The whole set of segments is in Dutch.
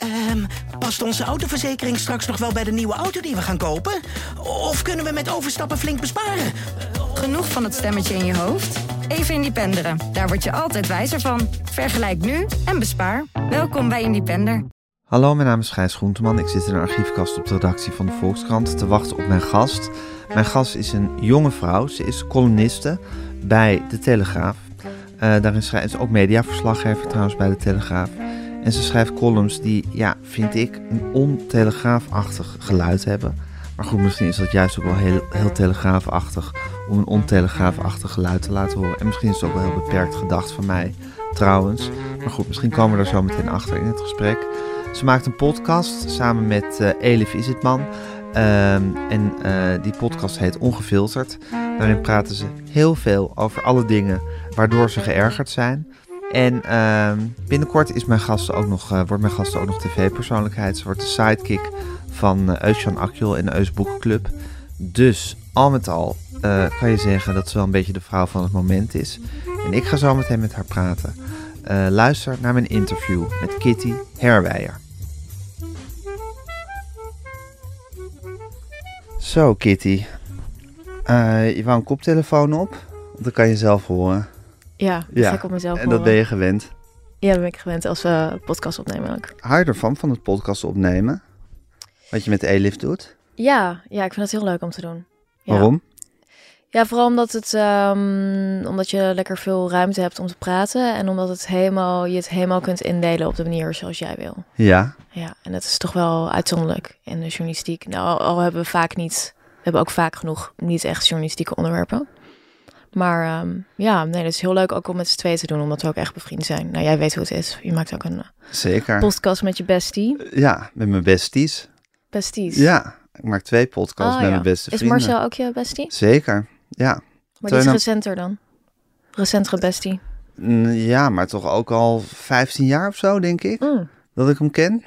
Ehm, past onze autoverzekering straks nog wel bij de nieuwe auto die we gaan kopen? Of kunnen we met overstappen flink besparen? Genoeg van het stemmetje in je hoofd? Even Independeren. Daar word je altijd wijzer van. Vergelijk nu en bespaar. Welkom bij Independer. Hallo, mijn naam is Gijs Groenteman. Ik zit in een archiefkast op de redactie van de Volkskrant te wachten op mijn gast. Mijn gast is een jonge vrouw. Ze is columniste bij De Telegraaf. Uh, daarin schrijft ze ook mediaverslaggever trouwens bij De Telegraaf. En ze schrijft columns die, ja, vind ik, een ontelegraafachtig geluid hebben. Maar goed, misschien is dat juist ook wel heel, heel telegraafachtig om een ontelegraafachtig geluid te laten horen. En misschien is het ook wel heel beperkt gedacht van mij, trouwens. Maar goed, misschien komen we er zo meteen achter in het gesprek. Ze maakt een podcast samen met uh, Elif Isitman. Um, en uh, die podcast heet Ongefilterd. Daarin praten ze heel veel over alle dingen waardoor ze geërgerd zijn. En uh, binnenkort is mijn gast ook nog, uh, wordt mijn gast ook nog tv-persoonlijkheid. Ze wordt de sidekick van uh, Eusjan Akjol de Eus Boekenclub. Dus al met al kan je zeggen dat ze wel een beetje de vrouw van het moment is. En ik ga zo meteen met haar praten. luister naar mijn interview met Kitty Herwijer. Zo, Kitty. je wou een koptelefoon op? Dat kan je zelf horen. Ja, ja. ik op mezelf En dat ben je gewend? Ja, dat ben ik gewend als we podcast opnemen ook. Hou je ervan, van het podcast opnemen? Wat je met Elif doet? Ja, ja, ik vind het heel leuk om te doen. Ja. Waarom? Ja, vooral omdat, het, um, omdat je lekker veel ruimte hebt om te praten. En omdat het helemaal, je het helemaal kunt indelen op de manier zoals jij wil. Ja. Ja, en dat is toch wel uitzonderlijk in de journalistiek. Nou, al hebben we vaak niet, we hebben ook vaak genoeg niet echt journalistieke onderwerpen. Maar um, ja, nee, dat is heel leuk ook om met z'n tweeën te doen, omdat we ook echt bevriend zijn. Nou, jij weet hoe het is. Je maakt ook een eh, Zeker. podcast met je bestie. Ja, met mijn besties. Besties? Ja, ik maak twee podcasts oh, met mijn beste vrienden. Is Marcel ook je bestie? Zeker, ja. Maar die is recenter dan? Recentere bestie? Ja, maar toch ook al 15 jaar of zo, denk ik, mm. dat ik hem ken.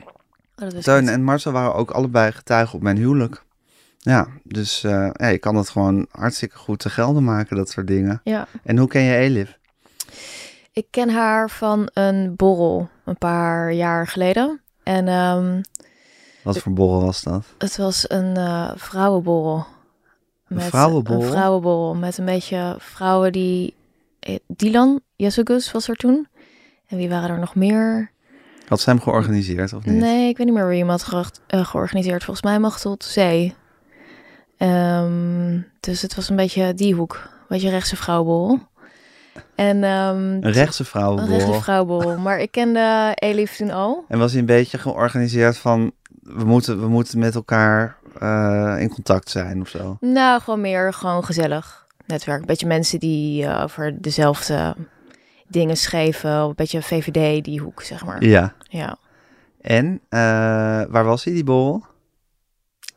Oh, Teun en Marcel waren ook allebei getuigen op mijn huwelijk. Ja, dus uh, ja, je kan het gewoon hartstikke goed te gelden maken, dat soort dingen. Ja. En hoe ken je Elif? Ik ken haar van een borrel een paar jaar geleden. En, um, Wat voor borrel was dat? Het was een uh, vrouwenborrel. Een met vrouwenborrel? Een vrouwenborrel met een beetje vrouwen die... Eh, Dylan Jesugus was er toen. En wie waren er nog meer? Had ze hem georganiseerd of niet? Nee, ik weet niet meer wie hem had ge uh, georganiseerd. Volgens mij Machtel Zee. Um, dus het was een beetje die hoek. Een beetje rechtse vrouwbol. En, um, een rechtse vrouwbol. Een rechtse vrouwbol. Maar ik kende Elif toen al. En was hij een beetje georganiseerd van... we moeten, we moeten met elkaar uh, in contact zijn of zo? Nou, gewoon meer gewoon gezellig netwerk. Een beetje mensen die uh, over dezelfde dingen schreven. Een beetje VVD, die hoek, zeg maar. Ja. Ja. En uh, waar was hij, die borrel?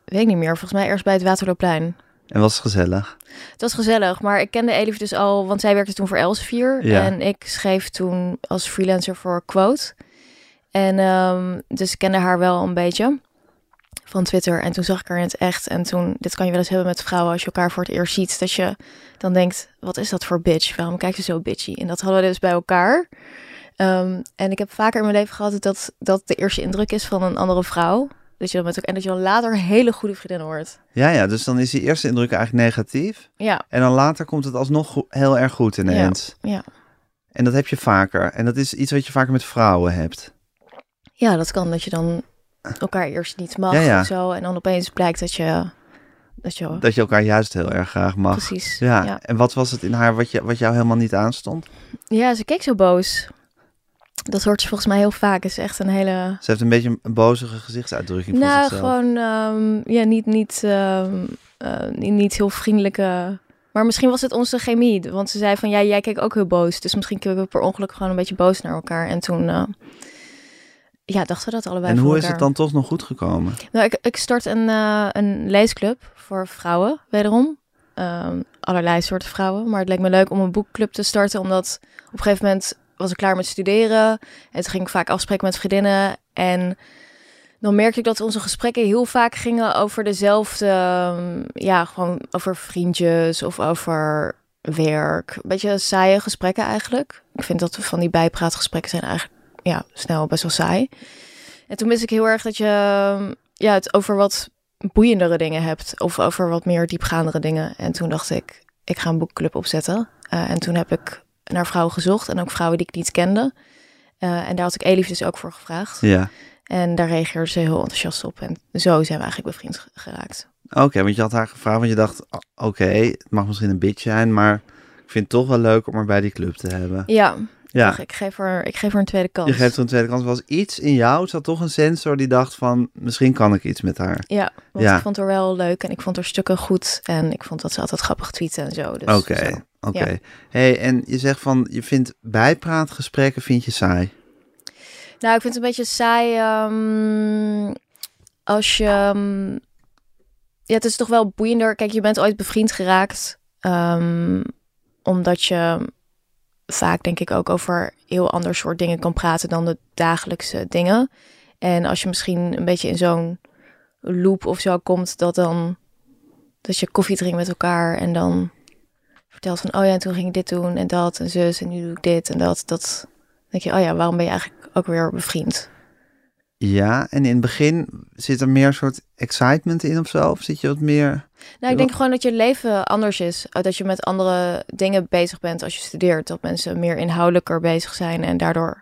Weet ik niet meer. Volgens mij eerst bij het Waterloopplein. En was het gezellig? Het was gezellig, maar ik kende Elif dus al, want zij werkte toen voor Elsevier. Ja. En ik schreef toen als freelancer voor Quote. En um, dus ik kende haar wel een beetje van Twitter. En toen zag ik haar in het echt. En toen, dit kan je wel eens hebben met vrouwen als je elkaar voor het eerst ziet. Dat je dan denkt, wat is dat voor bitch? Waarom kijkt ze zo bitchy? En dat hadden we dus bij elkaar. Um, en ik heb vaker in mijn leven gehad dat dat de eerste indruk is van een andere vrouw. Dat je dan met ook en dat je dan later hele goede vriendinnen wordt. Ja, ja, dus dan is die eerste indruk eigenlijk negatief. Ja. En dan later komt het alsnog heel erg goed ineens. Ja. ja. En dat heb je vaker. En dat is iets wat je vaker met vrouwen hebt. Ja, dat kan dat je dan elkaar eerst niet mag ja, ja. of zo. En dan opeens blijkt dat je, dat je... Dat je elkaar juist heel erg graag mag. Precies, ja. ja. En wat was het in haar wat, je, wat jou helemaal niet aanstond? Ja, ze keek zo boos. Dat hoort ze volgens mij heel vaak. is echt een hele. Ze heeft een beetje een bozige gezichtsuitdrukking. Nou, zichzelf. gewoon um, ja, niet, niet, um, uh, niet heel vriendelijke. Maar misschien was het onze chemie. Want ze zei van ja, jij keek ook heel boos. Dus misschien kunnen we per ongeluk gewoon een beetje boos naar elkaar. En toen. Uh, ja, dachten we dat allebei. En hoe elkaar. is het dan toch nog goed gekomen? Nou, ik, ik start een, uh, een leesclub voor vrouwen, wederom. Um, allerlei soorten vrouwen. Maar het leek me leuk om een boekclub te starten, omdat op een gegeven moment was ik klaar met studeren. En toen ging ik vaak afspreken met vriendinnen. En dan merkte ik dat onze gesprekken heel vaak gingen over dezelfde, ehm, ja, gewoon over vriendjes of over werk. Beetje saaie gesprekken eigenlijk. Ik vind dat van die bijpraatgesprekken zijn eigenlijk, ja, snel best wel saai. En toen wist ik heel erg dat je ja, het over wat boeiendere dingen hebt. Of over wat meer diepgaandere dingen. En toen dacht ik, ik ga een boekclub opzetten. Uh, en toen heb ik naar vrouwen gezocht. En ook vrouwen die ik niet kende. Uh, en daar had ik Elif dus ook voor gevraagd. Ja. En daar reageerde ze heel enthousiast op. En zo zijn we eigenlijk bevriend geraakt. Oké, want je had haar gevraagd, want je dacht, oké, het mag misschien een bitch zijn, maar ik vind het toch wel leuk om haar bij die club te hebben. Ja, ja. ik, geef haar, ik geef haar een tweede kans. Je geeft haar een tweede kans. Was iets in jou, zat toch een sensor die dacht van, misschien kan ik iets met haar. Ja, want ja. ik vond haar wel leuk en ik vond haar stukken goed. En ik vond dat ze altijd grappig tweeten en zo. Dus oké, oké. Hey, en je zegt van, je vindt bijpraatgesprekken, vind je saai? Nou, ik vind het een beetje saai um, als je... Um, ja, het is toch wel boeiender. Kijk, je bent ooit bevriend geraakt. Um, omdat je vaak denk ik ook over heel ander soort dingen kan praten dan de dagelijkse dingen. En als je misschien een beetje in zo'n loop of zo komt, dat dan dat je koffie drinkt met elkaar en dan vertelt van, oh ja, en toen ging ik dit doen en dat en zus en nu doe ik dit en dat. Dat denk je, oh ja, waarom ben je eigenlijk ook weer bevriend? Ja, en in het begin zit er meer een soort excitement in of zo? Of zit je wat meer... Nou, ik denk gewoon dat je leven anders is. Dat je met andere dingen bezig bent als je studeert. Dat mensen meer inhoudelijker bezig zijn en daardoor...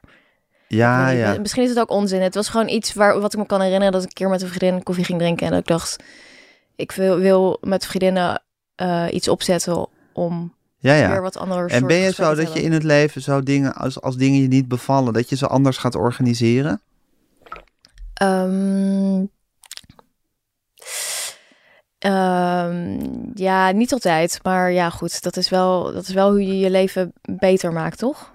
Ja, ja. Misschien is het ook onzin. Het was gewoon iets waar, wat ik me kan herinneren dat ik een keer met een vriendin koffie ging drinken. En dat ik dacht, ik wil, wil met vriendinnen uh, iets opzetten om ja, ja. weer wat anders En ben je zo dat je in het leven zo dingen, als, als dingen je niet bevallen, dat je ze anders gaat organiseren? Um, um, ja, niet altijd. Maar ja, goed. Dat is wel, dat is wel hoe je je leven beter maakt, toch?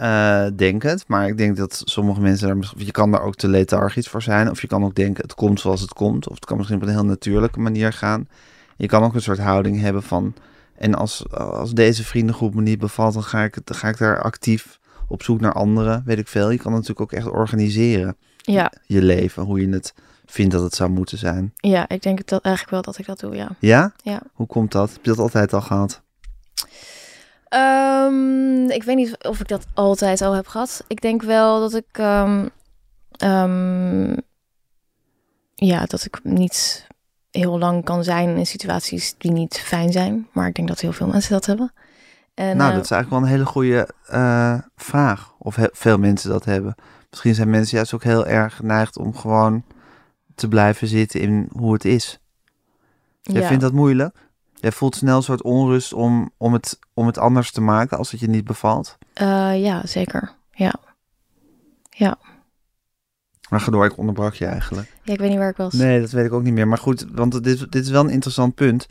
Uh, denk het. Maar ik denk dat sommige mensen daar... Je kan daar ook te lethargisch voor zijn. Of je kan ook denken, het komt zoals het komt. Of het kan misschien op een heel natuurlijke manier gaan. Je kan ook een soort houding hebben van... En als, als deze vriendengroep me niet bevalt, dan ga ik, dan ga ik daar actief op zoek naar anderen. Weet ik veel. Je kan natuurlijk ook echt organiseren ja. je leven, hoe je het vindt dat het zou moeten zijn. Ja, ik denk dat eigenlijk wel dat ik dat doe, ja. Ja? Ja. Hoe komt dat? Heb je dat altijd al gehad? Um, ik weet niet of ik dat altijd al heb gehad. Ik denk wel dat ik... Um, um, ja, dat ik niet heel lang kan zijn in situaties die niet fijn zijn. Maar ik denk dat heel veel mensen dat hebben. En, nou, uh, dat is eigenlijk wel een hele goede uh, vraag. Of veel mensen dat hebben. Misschien zijn mensen juist ook heel erg geneigd om gewoon te blijven zitten in hoe het is. Jij ja. vindt dat moeilijk? Jij voelt snel een soort onrust om, om, het, om het anders te maken als het je niet bevalt? Uh, ja, zeker. Ja. Ja. Maar ga door, ik onderbrak je eigenlijk. Ja, ik weet niet waar ik was. Nee, dat weet ik ook niet meer. Maar goed, want dit, dit is wel een interessant punt.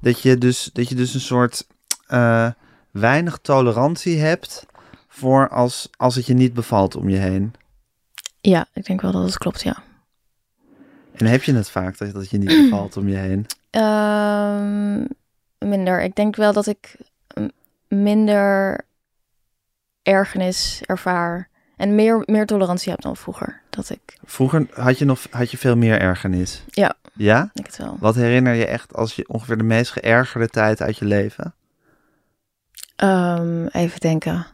Dat je dus, dat je dus een soort uh, weinig tolerantie hebt voor als, als het je niet bevalt om je heen. Ja, ik denk wel dat het klopt, ja. En heb je het vaak dat, dat je niet bevalt om je heen? Um, minder. Ik denk wel dat ik minder ergernis ervaar. En meer, meer tolerantie heb dan vroeger. Dat ik... Vroeger had je, nog, had je veel meer ergernis? Ja. Ja? Ik het wel. Wat herinner je echt als je ongeveer de meest geërgerde tijd uit je leven? Um, even denken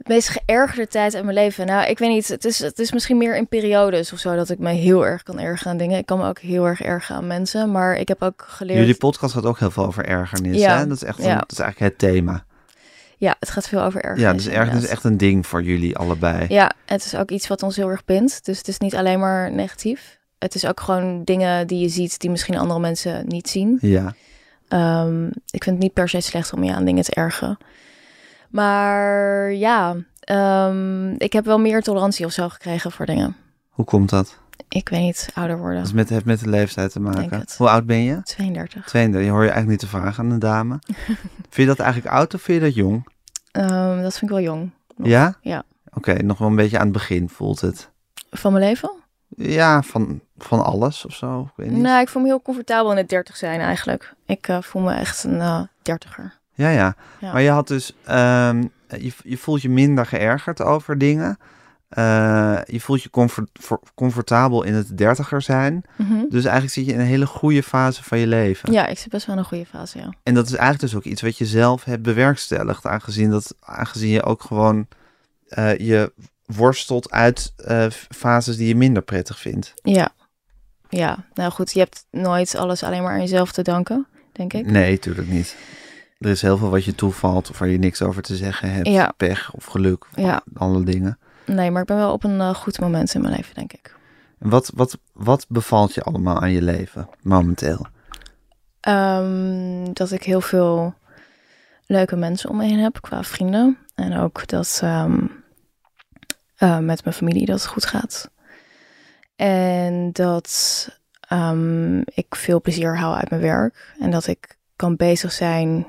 het meest geërgerde tijd in mijn leven. Nou, ik weet niet. Het is, het is misschien meer in periodes of zo dat ik me heel erg kan ergeren aan dingen. Ik kan me ook heel erg ergeren aan mensen. Maar ik heb ook geleerd. Jullie podcast gaat ook heel veel over ergernis. Ja, hè? Dat is echt een, dat is eigenlijk het thema. Ja, het gaat veel over ergernis. Ja, dus ergernis is echt een ding voor jullie allebei. Ja, het is ook iets wat ons heel erg bindt. Dus het is niet alleen maar negatief. Het is ook gewoon dingen die je ziet die misschien andere mensen niet zien. Ja. Um, ik vind het niet per se slecht om je aan dingen te ergeren. Maar ja, um, ik heb wel meer tolerantie of zo gekregen voor dingen. Hoe komt dat? Ik weet niet, ouder worden. Dat met, heeft met de leeftijd te maken. Hoe oud ben je? 32. 32, je hoor je eigenlijk niet te vragen aan een dame. vind je dat eigenlijk oud of vind je dat jong? Um, dat vind ik wel jong. Nog. Ja? Ja. Oké, okay, nog wel een beetje aan het begin voelt het. Van mijn leven? Ja, van, van alles of zo. Ik weet niet. Nou, ik voel me heel comfortabel in het 30 zijn eigenlijk. Ik uh, voel me echt een uh, dertiger. Ja, ja, ja. Maar je had dus, um, je, je voelt je minder geërgerd over dingen. Uh, je voelt je comfort, comfortabel in het dertiger zijn. Mm -hmm. Dus eigenlijk zit je in een hele goede fase van je leven. Ja, ik zit best wel in een goede fase, ja. En dat is eigenlijk dus ook iets wat je zelf hebt bewerkstelligd. Aangezien, dat, aangezien je ook gewoon uh, je worstelt uit uh, fases die je minder prettig vindt. Ja. Ja, nou goed, je hebt nooit alles alleen maar aan jezelf te danken, denk ik. Nee, natuurlijk niet. Er is heel veel wat je toevalt of waar je niks over te zeggen hebt. Ja. Pech of geluk, of Ja. alle dingen. Nee, maar ik ben wel op een eh, goed moment in mijn leven, denk ik. Wat, wat, wat bevalt je allemaal aan je leven momenteel? Ehm, dat ik heel veel leuke mensen om me heen heb qua vrienden. En ook dat eh, met mijn familie dat het goed gaat. En dat ehm, ik veel plezier haal uit mijn werk. En dat ik kan bezig zijn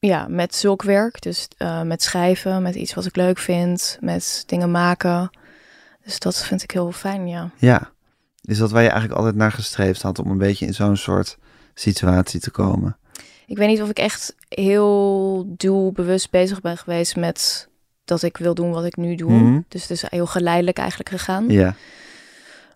ja, met zulk werk. Dus eh, met schrijven, met iets wat ik leuk vind, met dingen maken. Dus dat vind ik heel fijn, ja. Ja, is dat waar je eigenlijk altijd naar gestreefd had om een beetje in zo'n soort situatie te komen? Ik weet niet of ik echt heel doelbewust bezig ben geweest met dat ik wil doen wat ik nu doe. Mhm. Dus het is heel geleidelijk eigenlijk gegaan. Ja.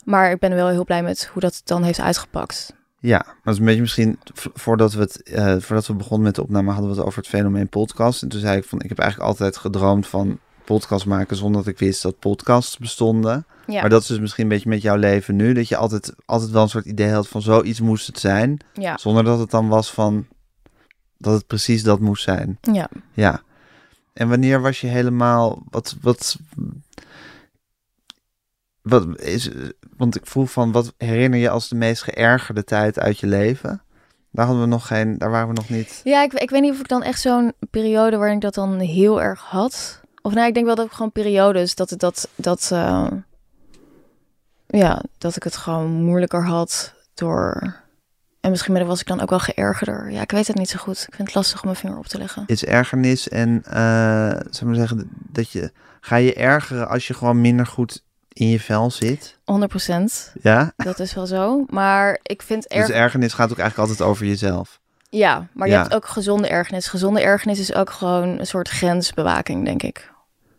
Maar ik ben wel heel blij met hoe dat dan heeft uitgepakt. Ja, maar dat is een beetje misschien voordat we het eh, voordat we begonnen met de opname hadden we het over het fenomeen podcast. En toen zei ik van ik heb eigenlijk altijd gedroomd van podcast maken zonder dat ik wist dat podcasts bestonden. Ja, Maar dat is dus misschien een beetje met jouw leven nu, dat je altijd, altijd wel een soort idee had van zoiets moest het zijn, ja, zonder dat het dan was van dat het precies dat moest zijn. ja. Ja. En wanneer was je helemaal, wat, wat, wat is, want ik voel van, wat herinner je als de meest geërgerde tijd uit je leven? Daar hadden we nog geen, daar waren we nog niet. Ja, ik, ik weet niet of ik dan echt zo'n periode waarin ik dat dan heel erg had. Of nou, ik denk wel dat ik gewoon periodes dat het dat dat eh, ja, dat ik het gewoon moeilijker had door en misschien was ik dan ook wel geërgerder. Ja, ik weet het niet zo goed. Ik vind het lastig om mijn vinger op te leggen. Is ergernis en, eh zou maar zeggen, dat je, ga je ergeren als je gewoon minder goed in je vel zit? 100% Ja? Dat is wel zo. Maar ik vind Dus erg. ergernis gaat ook eigenlijk altijd over jezelf. Ja, maar je Ja. hebt ook gezonde ergernis. Gezonde ergernis is ook gewoon een soort grensbewaking, denk ik.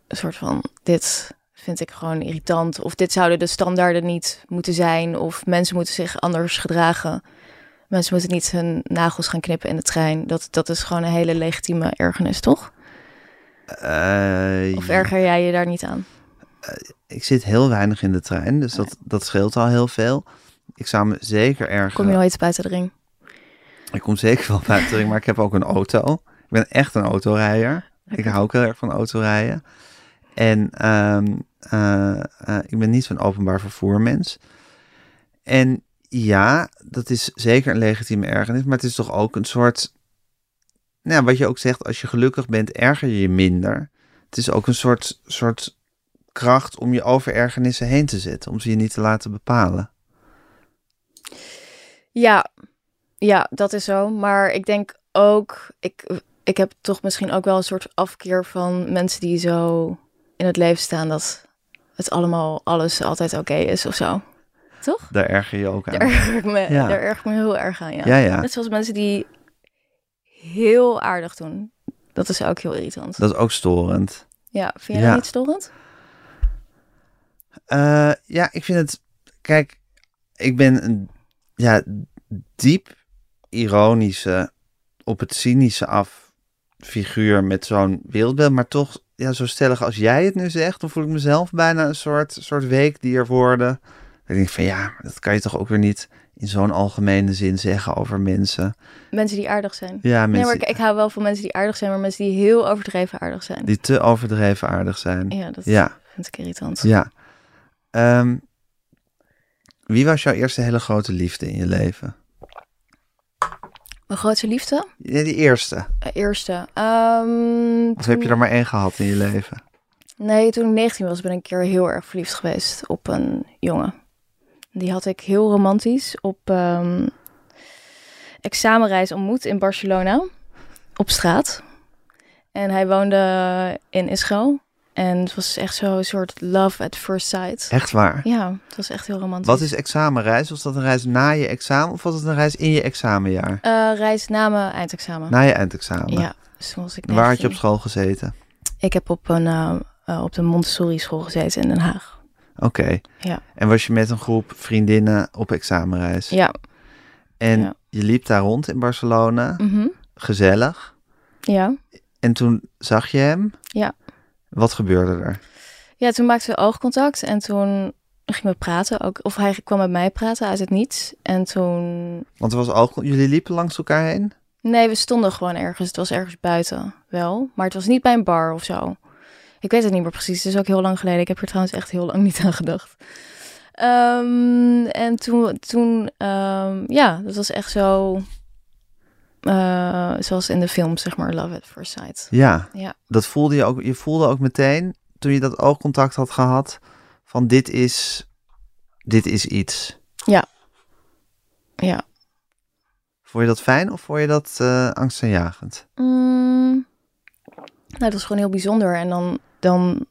Een soort van, dit vind ik gewoon irritant. Of dit zouden de standaarden niet moeten zijn. Of mensen moeten zich anders gedragen. Mensen moeten niet hun nagels gaan knippen in de trein. Dat, dat is gewoon een hele legitieme ergernis, toch? Eh, Of erger jij je daar niet aan? Ik zit heel weinig in de trein, dus dat, dat scheelt al heel veel. Ik zou me zeker ergeren. Kom je nooit buiten de ring? Ik kom zeker wel buiten de ring, maar ik heb ook een auto. Ik ben echt een autorijder. Ik hou ook heel erg van autorijden. En ehm, eh, eh, ik ben niet zo'n openbaar vervoermens. En ja, dat is zeker een legitieme ergernis, maar het is toch ook een soort... Nou, wat je ook zegt, als je gelukkig bent, erger je je minder. Het is ook een soort, soort kracht om je over ergernissen heen te zetten, om ze je niet te laten bepalen. Ja, ja, dat is zo. Maar ik denk ook, ik, ik heb toch misschien ook wel een soort afkeer van mensen die zo in het leven staan dat het allemaal, alles altijd oké is of zo. Toch? Daar erger je ook aan. Daar erg ik me, Ja. daar erg ik me heel erg aan, ja. Ja, ja. Net zoals mensen die heel aardig doen. Dat is ook heel irritant. Dat is ook storend. Ja, vind je Ja. dat niet storend? Eh, ja, ik vind het. Kijk, ik ben een ja, diep ironische, op het cynische af figuur met zo'n wereldbeeld, maar toch ja, zo stellig als jij het nu zegt, dan voel ik mezelf bijna een soort, soort weekdier worden. Ik denk van ja, maar dat kan je toch ook weer niet in zo'n algemene zin zeggen over mensen. Mensen die aardig zijn. Ja, Nee, mensen maar ik, ik hou wel van mensen die aardig zijn, maar mensen die heel overdreven aardig zijn. die te overdreven aardig zijn. Ja, dat Ja. vind ik irritant. Ja. Ehm, wie was jouw eerste hele grote liefde in je leven? Mijn grootste liefde? Ja, die eerste. Eh, Eerste. Ehm, Of heb je er maar één gehad in je leven? Nee, toen ik 19 was ben ik een keer heel erg verliefd geweest op een jongen. Die had ik heel romantisch op ehm, examenreis ontmoet in Barcelona. Op straat. En hij woonde in Israël. En het was echt zo'n soort love at first sight. Echt waar? Ja, het was echt heel romantisch. Wat is examenreis? Was dat een reis na je examen of was het een reis in je examenjaar? Eh, reis na mijn eindexamen. Na je eindexamen? Ja, dus toen was ik Waar had je 19. op school gezeten? Ik heb op, een, eh, eh, op de Montessori school gezeten in Den Haag. Oké. Ja. En was je met een groep vriendinnen op examenreis? Ja. En Ja. je liep daar rond in Barcelona, Mhm. gezellig. Ja. En toen zag je hem. Ja. Wat gebeurde er? Ja, toen maakten we oogcontact en toen gingen we praten. Ook, of hij kwam met mij praten uit het niets. En toen... Want er was oog... jullie liepen langs elkaar heen? Nee, we stonden gewoon ergens. Het was ergens buiten wel. Maar het was niet bij een bar of zo. Ik weet het niet meer precies. Het is ook heel lang geleden. Ik heb er trouwens echt heel lang niet aan gedacht. Ehm, en toen, toen um, ja, dat was echt zo... Uh, zoals in de film, zeg maar, Love at First Sight. Ja, ja, dat voelde je ook. Je voelde ook meteen, toen je dat oogcontact had gehad, van dit is, dit is iets. Ja. Ja. Vond je dat fijn of vond je dat uh, angstaanjagend? Mm, nou, dat is gewoon heel bijzonder. En dan, dan,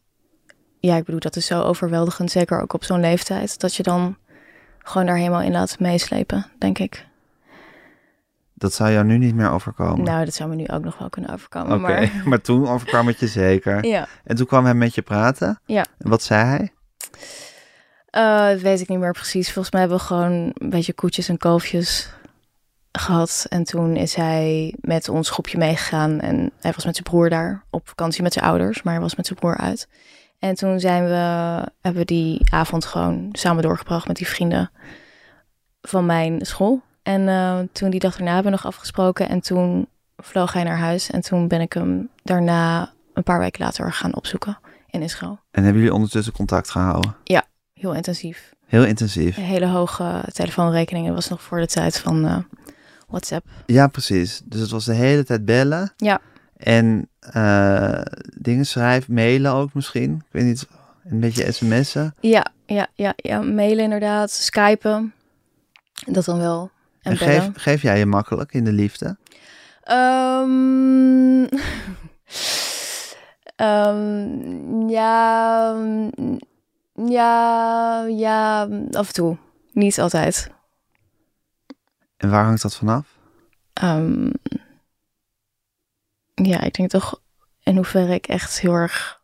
ja, ik bedoel, dat is zo overweldigend, zeker ook op zo'n leeftijd, dat je dan gewoon daar helemaal in laat meeslepen, denk ik. Dat zou jou nu niet meer overkomen? Nou, dat zou me nu ook nog wel kunnen overkomen. Oké, maar... maar toen overkwam het je zeker? Ja. En toen kwam hij met je praten? Ja. En wat zei hij? Uh, weet ik niet meer precies. Volgens mij hebben we gewoon een beetje koetjes en kalfjes gehad. En toen is hij met ons groepje meegegaan. En hij was met zijn broer daar op vakantie met zijn ouders. Maar hij was met zijn broer uit. En toen zijn we, hebben we die avond gewoon samen doorgebracht met die vrienden van mijn school. En uh, toen die dag daarna hebben we nog afgesproken. En toen vloog hij naar huis. En toen ben ik hem daarna een paar weken later gaan opzoeken in Israël. En hebben jullie ondertussen contact gehouden? Ja, heel intensief. Heel intensief. Een hele hoge telefoonrekening. Dat was nog voor de tijd van uh, WhatsApp. Ja, precies. Dus het was de hele tijd bellen. Ja. En uh, dingen schrijven, mailen ook misschien. Ik weet niet, een beetje sms'en. Ja, ja, ja, ja, mailen inderdaad. Skypen. Dat dan wel. En, en geef, geef jij je makkelijk in de liefde? Um, um, ja, ja, ja, af en toe. Niet altijd. En waar hangt dat vanaf? Um, ja, ik denk toch in hoeverre ik echt heel erg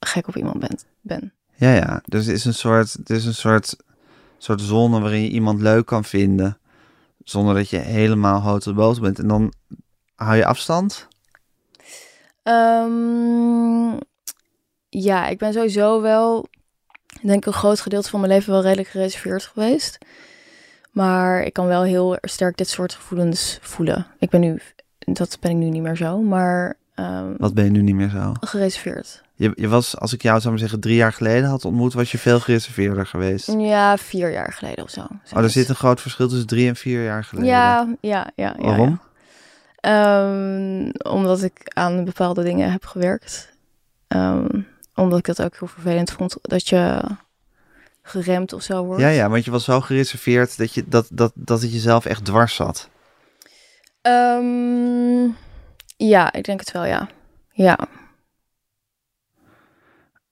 gek op iemand ben. ben. Ja, ja. Dus het is een soort, het is een soort, soort zone waarin je iemand leuk kan vinden. Zonder dat je helemaal hout boos bent. En dan hou je afstand? Um, ja, ik ben sowieso wel, denk ik, een groot gedeelte van mijn leven wel redelijk gereserveerd geweest. Maar ik kan wel heel sterk dit soort gevoelens voelen. Ik ben nu, dat ben ik nu niet meer zo, maar... Um, Wat ben je nu niet meer zo? Gereserveerd. Je, je was, als ik jou zou maar zeggen, drie jaar geleden had ontmoet, was je veel gereserveerder geweest. Ja, vier jaar geleden of zo. Oh, er zit een groot verschil tussen drie en vier jaar geleden. Ja, ja, ja. ja Waarom? Ja. Um, omdat ik aan bepaalde dingen heb gewerkt. Um, omdat ik dat ook heel vervelend vond, dat je geremd of zo wordt. Ja, ja, want je was zo gereserveerd dat, je, dat, dat, dat het jezelf echt dwars zat. Um, ja, ik denk het wel, ja. Ja.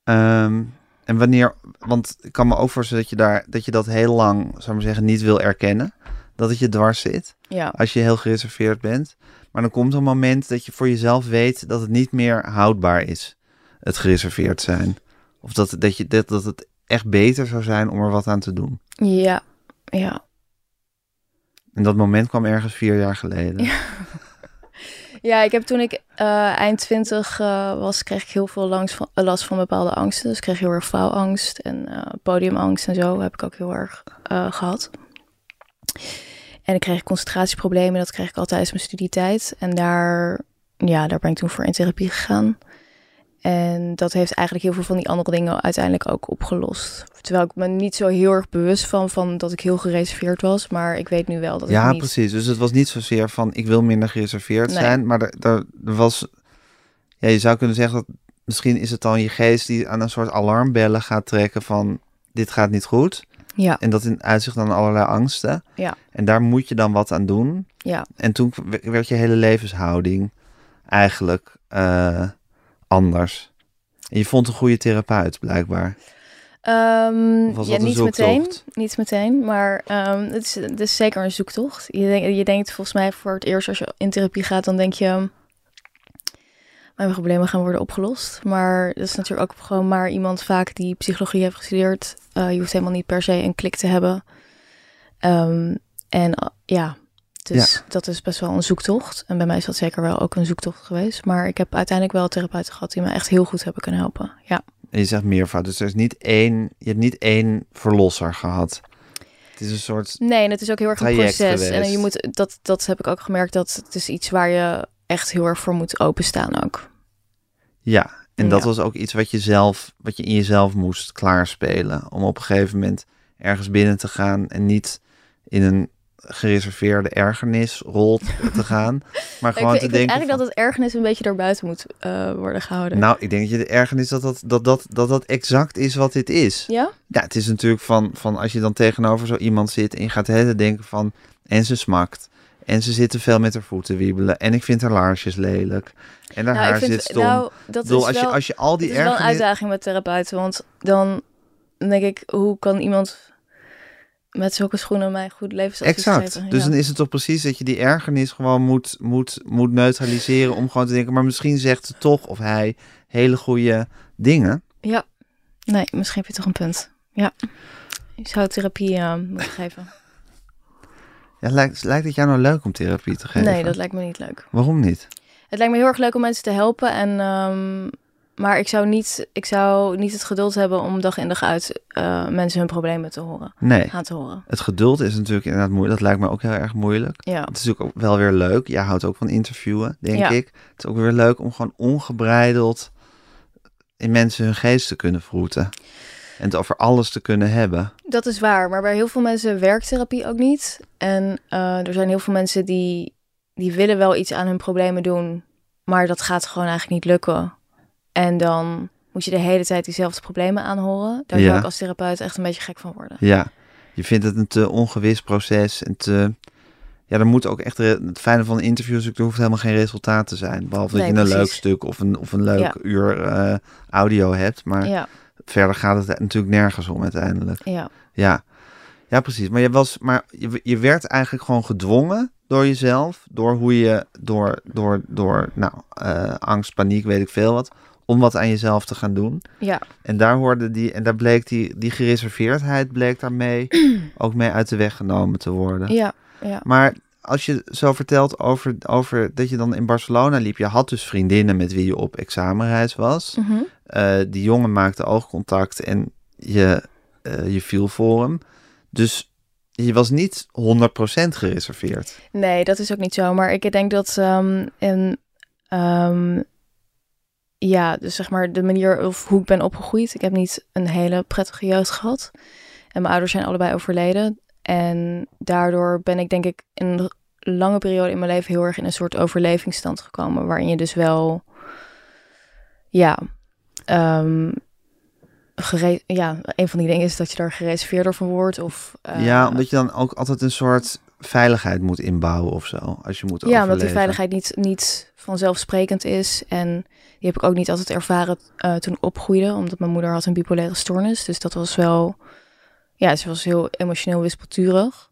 Um, en wanneer, want ik kan me ook voorstellen dat je, daar, dat je dat heel lang, zou ik maar zeggen, niet wil erkennen. Dat het je dwars zit. Ja. Als je heel gereserveerd bent. Maar dan komt een moment dat je voor jezelf weet dat het niet meer houdbaar is. Het gereserveerd zijn. Of dat, dat, je, dat, dat het echt beter zou zijn om er wat aan te doen. Ja, ja. En dat moment kwam ergens vier jaar geleden. Ja, ja ik heb toen ik uh, eind twintig uh, was, kreeg ik heel veel langs van, uh, last van bepaalde angsten. Dus ik kreeg heel erg faalangst en podiumangst en zo heb ik ook heel erg gehad. En ik kreeg concentratieproblemen, dat kreeg ik al tijdens mijn studietijd. En daar, ja, daar ben ik toen voor in therapie gegaan. En dat heeft eigenlijk heel veel van die andere dingen uiteindelijk ook opgelost. Terwijl ik me niet zo heel erg bewust van, van dat ik heel gereserveerd was. Maar ik weet nu wel dat ja, ik niet... precies. Dus het was niet zozeer van ik wil minder gereserveerd nee. zijn. Maar er, er, er, was... Ja, je zou kunnen zeggen dat misschien is het dan je geest die aan een soort alarmbellen gaat trekken van dit gaat niet goed. Ja. En dat in uitzicht dan allerlei angsten. Ja. En daar moet je dan wat aan doen. Ja. En toen werd je hele levenshouding eigenlijk uh, anders. En je vond een goede therapeut, blijkbaar. Um, ja, niet meteen, niet meteen, maar um, het, is, het is zeker een zoektocht. Je, denk, je denkt volgens mij voor het eerst als je in therapie gaat, dan denk je, mijn problemen gaan worden opgelost. Maar dat is natuurlijk ook gewoon maar iemand vaak die psychologie heeft gestudeerd. Uh, je hoeft helemaal niet per se een klik te hebben. Um, en uh, ja, dus ja. dat is best wel een zoektocht. En bij mij is dat zeker wel ook een zoektocht geweest. Maar ik heb uiteindelijk wel therapeuten gehad die me echt heel goed hebben kunnen helpen. Ja. En je zegt meervoud, dus er is niet één, je hebt niet één verlosser gehad. Het is een soort. Nee, en het is ook heel erg een proces. Geweest. En je moet, dat, dat heb ik ook gemerkt, dat het is iets waar je echt heel erg voor moet openstaan ook. Ja, en dat was ook iets wat je zelf, wat je in jezelf moest klaarspelen. Om op een gegeven moment ergens binnen te gaan en niet in een gereserveerde ergernisrol te gaan. Maar gewoon ik te denken. eigenlijk dat het ergernis een beetje daarbuiten moet uh, worden gehouden. Nou, ik denk dat je de ergernis dat dat, dat, dat, dat dat exact is wat dit is. Ja? Ja, het is natuurlijk van, van als je dan tegenover zo iemand zit en je gaat het denken van en ze smakt. En ze zitten veel met haar voeten wiebelen. En ik vind haar laarsjes lelijk. En haar nou, haar zit stom. Nou, dat is als, je, als je al die ergernis... is wel een uitdaging met therapeuten. Want dan denk ik, hoe kan iemand met zulke schoenen mij goed levensadvies exact. Geven. Dus dan is het toch precies dat je die ergernis gewoon moet, moet, moet neutraliseren om gewoon te denken, maar misschien zegt ze toch of hij hele goede dingen. Ja, nee, misschien heb je toch een punt. Ja, je zou therapie uh, moeten geven. Ja, lijkt, lijkt het jou nou leuk om therapie te geven? Nee, dat lijkt me niet leuk. Waarom niet? Het lijkt me heel erg leuk om mensen te helpen en um, maar ik zou niet, ik zou niet het geduld hebben om dag in dag uit uh, mensen hun problemen te horen. Nee. Gaan te horen. Het geduld is natuurlijk inderdaad moeilijk. Dat lijkt me ook heel erg moeilijk. Ja. Het is natuurlijk ook wel weer leuk. Jij houdt ook van interviewen, denk ik. Het is ook weer leuk om gewoon ongebreideld in mensen hun geest te kunnen vroeten. En het over alles te kunnen hebben. Dat is waar. Maar bij heel veel mensen werkt therapie ook niet. En uh, er zijn heel veel mensen die, die willen wel iets aan hun problemen doen. Maar dat gaat gewoon eigenlijk niet lukken en dan moet je de hele tijd diezelfde problemen aanhoren. Daar zou ik als therapeut echt een beetje gek van worden. Ja, je vindt het een te ongewis proces en te... Ja, er moet ook echt... Het fijne van een interview is, er hoeft helemaal geen resultaat te zijn. Behalve dat je een leuk stuk of een, of een leuk uur uh, audio hebt. Maar ja. verder gaat het natuurlijk nergens om uiteindelijk. Ja. Ja, ja precies. Maar, je, was, maar je, je werd eigenlijk gewoon gedwongen door jezelf. Door hoe je... Door, door, door nou, uh, angst, paniek, weet ik veel wat om wat aan jezelf te gaan doen. Ja. En daar hoorde die, en daar bleek die, die gereserveerdheid bleek daarmee ook mee uit de weg genomen te worden. Ja, ja. Maar als je zo vertelt over, over dat je dan in Barcelona liep, je had dus vriendinnen met wie je op examenreis was. Mm die jongen maakte oogcontact en je, uh, je viel voor hem. Dus je was niet 100% gereserveerd. Nee, dat is ook niet zo. Maar ik denk dat um, in, um, ja, dus zeg maar de manier of hoe ik ben opgegroeid. Ik heb niet een hele prettige jeugd gehad. En mijn ouders zijn allebei overleden. En daardoor ben ik denk ik in een lange periode in mijn leven heel erg in een soort overlevingsstand gekomen. Waarin je dus wel, ja, um, ja, een van die dingen is dat je daar gereserveerder van wordt. Of, uh, ja, omdat je dan ook altijd een soort veiligheid moet inbouwen of zo. Als je moet Ja, omdat die veiligheid niet, niet vanzelfsprekend is. En die heb ik ook niet altijd ervaren uh, toen opgroeide, omdat mijn moeder had een bipolaire stoornis. Dus dat was wel, ja, ze was heel emotioneel wispelturig.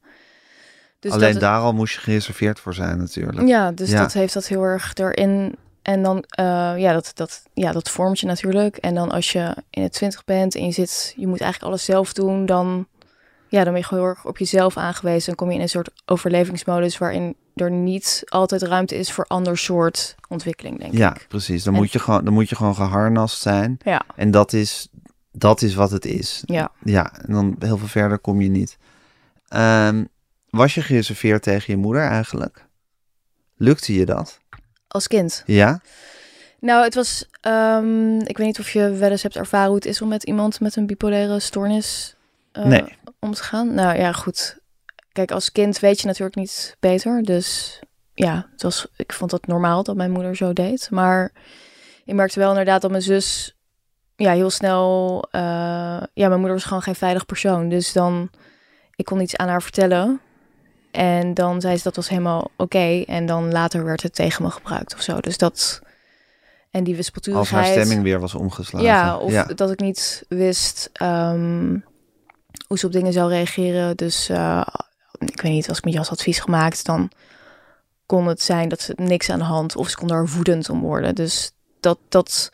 Dus Alleen daar al moest je gereserveerd voor zijn natuurlijk. Ja, dus dat heeft dat heel erg erin. En dan, uh, ja, dat, dat, ja, dat vormt je natuurlijk. En dan als je in het twintig bent en je zit, je moet eigenlijk alles zelf doen, dan ja, dan ben je gewoon heel erg op jezelf aangewezen. Dan kom je in een soort overlevingsmodus waarin er niet altijd ruimte is voor ander soort ontwikkeling, denk ja, ik. Ja, precies. Dan, moet je gewoon, dan moet je gewoon geharnast zijn. Ja. En dat is, dat is wat het is. Ja. Ja, en dan heel veel verder kom je niet. Um, was je gereserveerd tegen je moeder eigenlijk? Lukte je dat? Als kind? Ja. Nou, het was... Um, ik weet niet of je wel eens hebt ervaren hoe het is om met iemand met een bipolaire stoornis... Uh, nee om te gaan? Nou ja, goed. Kijk, als kind weet je natuurlijk niet beter. Dus ja, het was, ik vond het normaal dat mijn moeder zo deed. Maar ik merkte wel inderdaad dat mijn zus ja, heel snel... Uh, ja, mijn moeder was gewoon geen veilig persoon. Dus dan, ik kon iets aan haar vertellen. En dan zei ze dat was helemaal oké. En dan later werd het tegen me gebruikt of zo. Dus dat... En die wispelturigheid... Als haar stemming weer was omgeslagen. Ja, of dat ik niet wist... Um, hoe ze op dingen zou reageren. Dus uh, ik weet niet, als ik met jas advies gemaakt, dan kon het zijn dat ze niks aan de hand of ze kon daar woedend om worden. Dus dat, dat,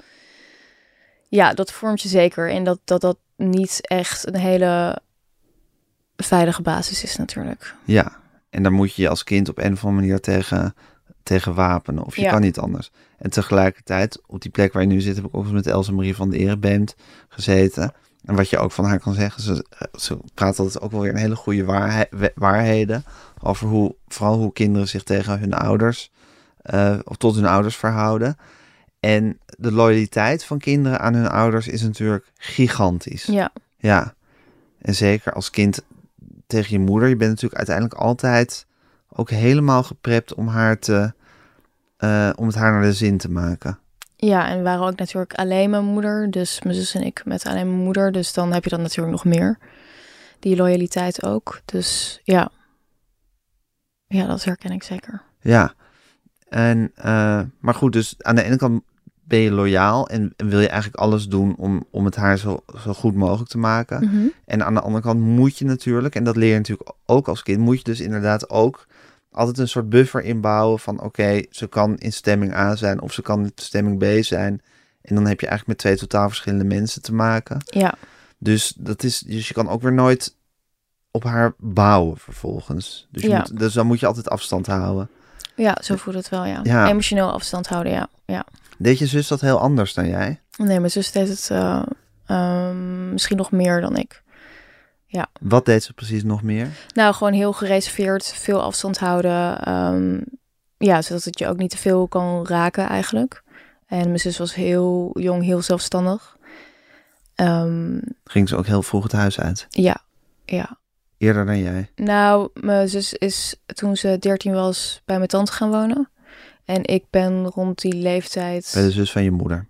ja, dat vormt je zeker. En dat, dat dat niet echt een hele veilige basis is natuurlijk. Ja, en daar moet je je als kind op een of andere manier tegen, tegen wapenen. Of je Ja. kan niet anders. En tegelijkertijd, op die plek waar je nu zit, heb ik ook eens met Elsa Marie van de Erebeemt gezeten. En wat je ook van haar kan zeggen, ze, ze praat altijd ook wel weer een hele goede waarhe- we- waarheden. Over hoe, vooral hoe kinderen zich tegen hun ouders, eh, of tot hun ouders verhouden. En de loyaliteit van kinderen aan hun ouders is natuurlijk gigantisch. Ja, Ja, en zeker als kind tegen je moeder. Je bent natuurlijk uiteindelijk altijd ook helemaal geprept om haar te, eh, om het haar naar de zin te maken. Ja, en we waren ook natuurlijk alleen mijn moeder. Dus mijn zus en ik met alleen mijn moeder. Dus dan heb je dat natuurlijk nog meer. Die loyaliteit ook. Dus ja. Ja, dat herken ik zeker. Ja, en, eh, maar goed, dus aan de ene kant ben je loyaal en, en wil je eigenlijk alles doen om, om het haar zo, zo goed mogelijk te maken. Mhm. En aan de andere kant moet je natuurlijk, en dat leer je natuurlijk ook als kind, moet je dus inderdaad ook altijd een soort buffer inbouwen van oké, ze kan in stemming A zijn of ze kan in stemming B zijn. En dan heb je eigenlijk met twee totaal verschillende mensen te maken. Ja, Dus, dat is, dus je kan ook weer nooit op haar bouwen vervolgens. Dus, je Ja. moet, dus dan moet je altijd afstand houden. ja, zo voelt het wel, ja. Ja. Emotioneel afstand houden, ja. ja. Deed je zus dat heel anders dan jij? Nee, mijn zus deed het eh, ehm, misschien nog meer dan ik. Wat deed ze precies nog meer? Nou, gewoon heel gereserveerd, veel afstand houden. ehm, ja, zodat het je ook niet te veel kan raken eigenlijk. En mijn zus was heel jong, heel zelfstandig. Ehm, Ging ze ook heel vroeg het huis uit? ja, ja. Eerder dan jij? Nou, mijn zus is toen ze 13 was bij mijn tante gaan wonen. En ik ben rond die leeftijd... Bij de zus van je moeder?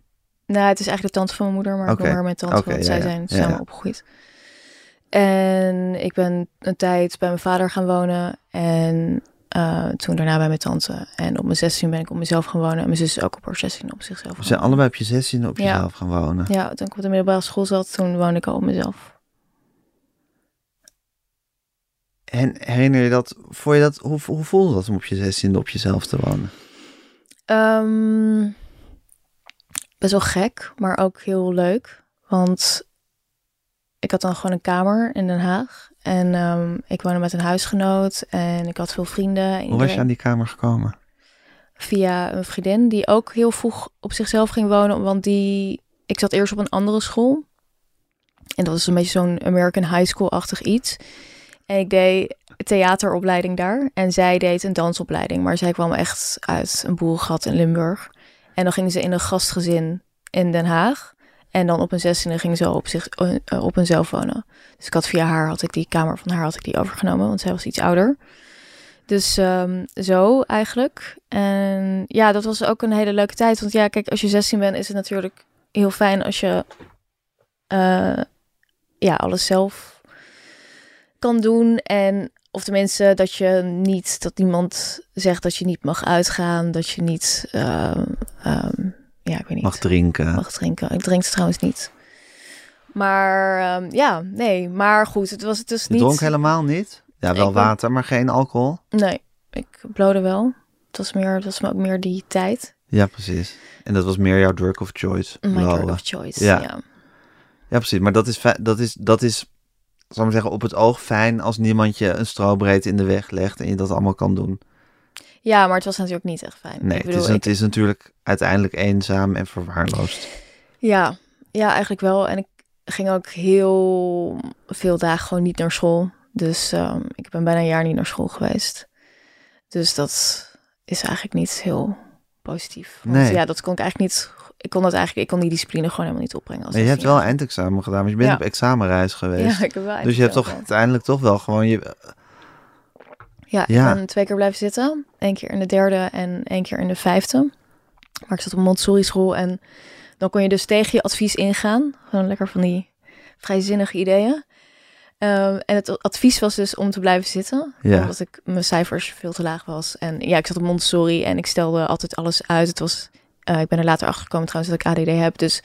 Nou, het is eigenlijk de tante van mijn moeder, maar ik Oké. noem haar mijn tante, want ja, zij ja. zijn Ja, samen ja. opgegroeid. En ik ben een tijd bij mijn vader gaan wonen en eh, toen daarna bij mijn tante. En op mijn 16 ben ik op mezelf gaan wonen en mijn zus is ook op haar 16 op zichzelf We gaan zijn allebei op je zestiende op Ja. jezelf gaan wonen. Ja, toen ik op de middelbare school zat, toen woonde ik al op mezelf. En herinner je dat, vond je dat, hoe, hoe voelde dat om op je zestiende op jezelf te wonen? Ehm, best wel gek, maar ook heel leuk. Want ik had dan gewoon een kamer in Den Haag. En ehm, ik woonde met een huisgenoot en ik had veel vrienden. En Hoe was je aan die kamer gekomen? Via een vriendin die ook heel vroeg op zichzelf ging wonen. Want die, ik zat eerst op een andere school. En dat was een beetje zo'n American High School-achtig iets. En ik deed theateropleiding daar. En zij deed een dansopleiding. Maar zij kwam echt uit een boerengat in Limburg. En dan gingen ze in een gastgezin in Den Haag. En dan op een zestiende ging ze op, zich, eh, op hunzelf wonen. Dus ik had via haar, had ik die kamer van haar had ik die overgenomen. Want zij was iets ouder. Dus ehm, zo eigenlijk. En ja, dat was ook een hele leuke tijd. Want ja, kijk, als je 16 bent, is het natuurlijk heel fijn als je eh, ja, alles zelf kan doen. En of tenminste dat je niet, dat niemand zegt dat je niet mag uitgaan, dat je niet, ehm, ehm, ja, ik weet niet, Mag drinken. mag drinken. Ik drink het trouwens niet. Maar ehm, ja, nee, maar goed, het was het dus Je niet. dronk helemaal niet? Ja, wel Ik ben- water, maar geen alcohol? Nee, ik blode wel. Het was meer, het was ook meer die tijd. Ja, precies. En dat was meer jouw drug of choice? My drug of choice. Ja. Ja. Ja, precies. Maar dat is, dat is, dat is zal ik maar zeggen, op het oog fijn als niemand je een strobreed in de weg legt en je dat allemaal kan doen. Ja, maar het was natuurlijk niet echt fijn. Nee, ik bedoel, het, is, ik, het is natuurlijk uiteindelijk eenzaam en verwaarloosd. ja, ja, eigenlijk wel. En ik ging ook heel veel dagen gewoon niet naar school. Dus ehm, ik ben bijna een jaar niet naar school geweest. Dus dat is eigenlijk niet heel positief. Want Nee. ja, dat kon ik eigenlijk niet. Ik kon dat eigenlijk, ik kon die discipline gewoon helemaal niet opbrengen. Als je hebt wel 16-jarige. eindexamen gedaan, want je bent Ja. op examenreis geweest. Ja, ik heb wel dus je hebt toch uiteindelijk toch wel gewoon je... Ja, Ja. ik ben twee keer blijven zitten. Eén keer in de derde en één keer in de vijfde. Maar ik zat op Montessori school en dan kon je dus tegen je advies ingaan. Gewoon lekker van die vrijzinnige ideeën. Ehm, en het advies was dus om te blijven zitten. Ja. Omdat ik mijn cijfers veel te laag was. En ja, ik zat op Montessori en ik stelde altijd alles uit. Het was, eh, ik ben er later achter gekomen trouwens dat ik ADD heb. Dus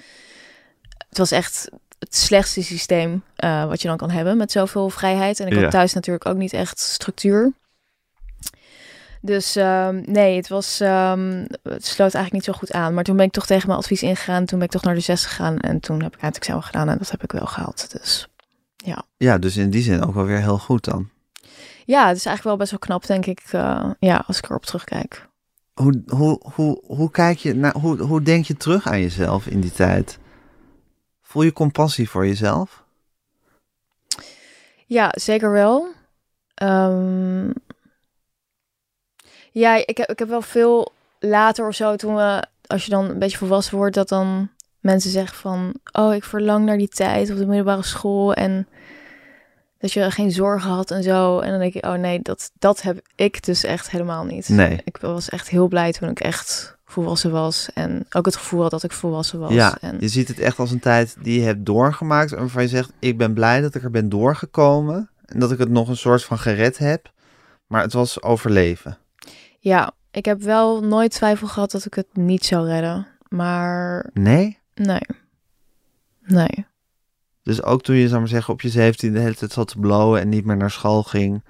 het was echt het slechtste systeem eh, wat je dan kan hebben met zoveel vrijheid. En ik Ja. had thuis natuurlijk ook niet echt structuur. Dus ehm, nee, het was ehm, het sloot eigenlijk niet zo goed aan. Maar toen ben ik toch tegen mijn advies ingegaan. Toen ben ik toch naar de zes gegaan. En toen heb ik eindexamen gedaan. En dat heb ik wel gehaald. Dus Ja, dus in die zin ook wel weer heel goed dan. ja, het is eigenlijk wel best wel knap, denk ik. eh, ja, als ik erop terugkijk. Hoe, hoe, hoe, hoe kijk je naar, hoe, hoe denk je terug aan jezelf in die tijd? Voel je compassie voor jezelf? Ja, zeker wel. Ehm, ja, ik heb, ik heb wel veel later of zo, toen we, als je dan een beetje volwassen wordt, dat dan mensen zeggen van, oh, ik verlang naar die tijd op de middelbare school en dat je geen zorgen had en zo. En dan denk ik, oh nee, dat, dat heb ik dus echt helemaal niet. Nee. Ik was echt heel blij toen ik echt volwassen was. En ook het gevoel had dat ik volwassen was. Ja, en... je ziet het echt als een tijd die je hebt doorgemaakt. En waarvan je zegt, ik ben blij dat ik er ben doorgekomen. En dat ik het nog een soort van gered heb. Maar het was overleven. Ja, ik heb wel nooit twijfel gehad dat ik het niet zou redden. Maar Nee? nee. Nee. Dus ook toen je, zou maar zeggen, op je 17 de hele tijd zat te blowen en niet meer naar school ging.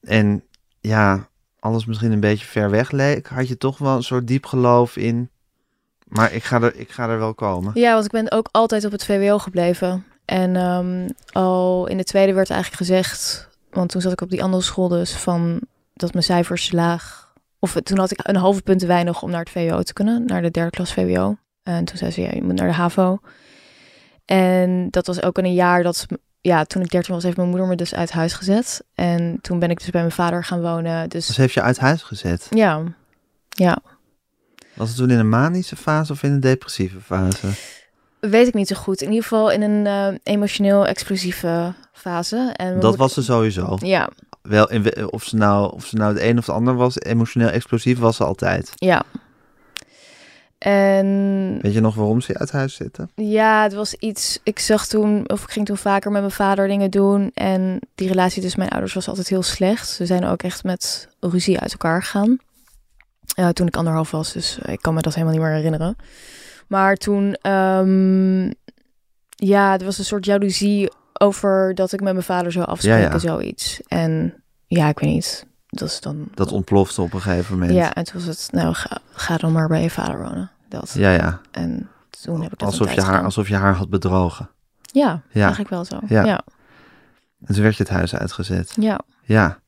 En ja, alles misschien een beetje ver weg leek. Had je toch wel een soort diep geloof in. Maar ik ga er, ik ga er wel komen. Ja, want ik ben ook altijd op het VWO gebleven. En ehm, al in de tweede werd eigenlijk gezegd, want toen zat ik op die andere school dus, van dat mijn cijfers laag. Of toen had ik een halve punt te weinig om naar het VWO te kunnen, naar de derde klas VWO. En toen zei ze, ja, je moet naar de HAVO. En dat was ook in een jaar dat, ja, toen ik 13 was, heeft mijn moeder me dus uit huis gezet. En toen ben ik dus bij mijn vader gaan wonen. Dus Dus heeft je uit huis gezet. ja, ja. Was het toen in een manische fase of in een depressieve fase? Weet ik niet zo goed. In ieder geval in een eh, emotioneel explosieve fase. En Dat moeder- was ze sowieso. Ja, Wel, in of, ze nou, of ze nou het een of het ander was, emotioneel explosief was ze altijd. ja. En Weet je nog waarom ze uit huis zitten? ja, het was iets. Ik zag toen, of ik ging toen vaker met mijn vader dingen doen. En die relatie tussen mijn ouders was altijd heel slecht. Ze zijn ook echt met ruzie uit elkaar gegaan. Eh, toen ik anderhalf was, dus ik kan me dat helemaal niet meer herinneren. Maar toen, ehm, ja, er was een soort jaloezie over dat ik met mijn vader zou afspreken, Ja, ja. zoiets. En ja, ik weet niet. Dat is dan. Dat ontplofte op een gegeven moment. Ja, en toen was het, nou, ga, ga dan maar bij je vader wonen. Dat. ja. ja. En toen heb ik dat Alsof, je haar, gedaan. alsof je haar had bedrogen. Ja, Ja. eigenlijk wel zo. Ja. Ja. ja. En toen werd je het huis uitgezet. Ja. Ja.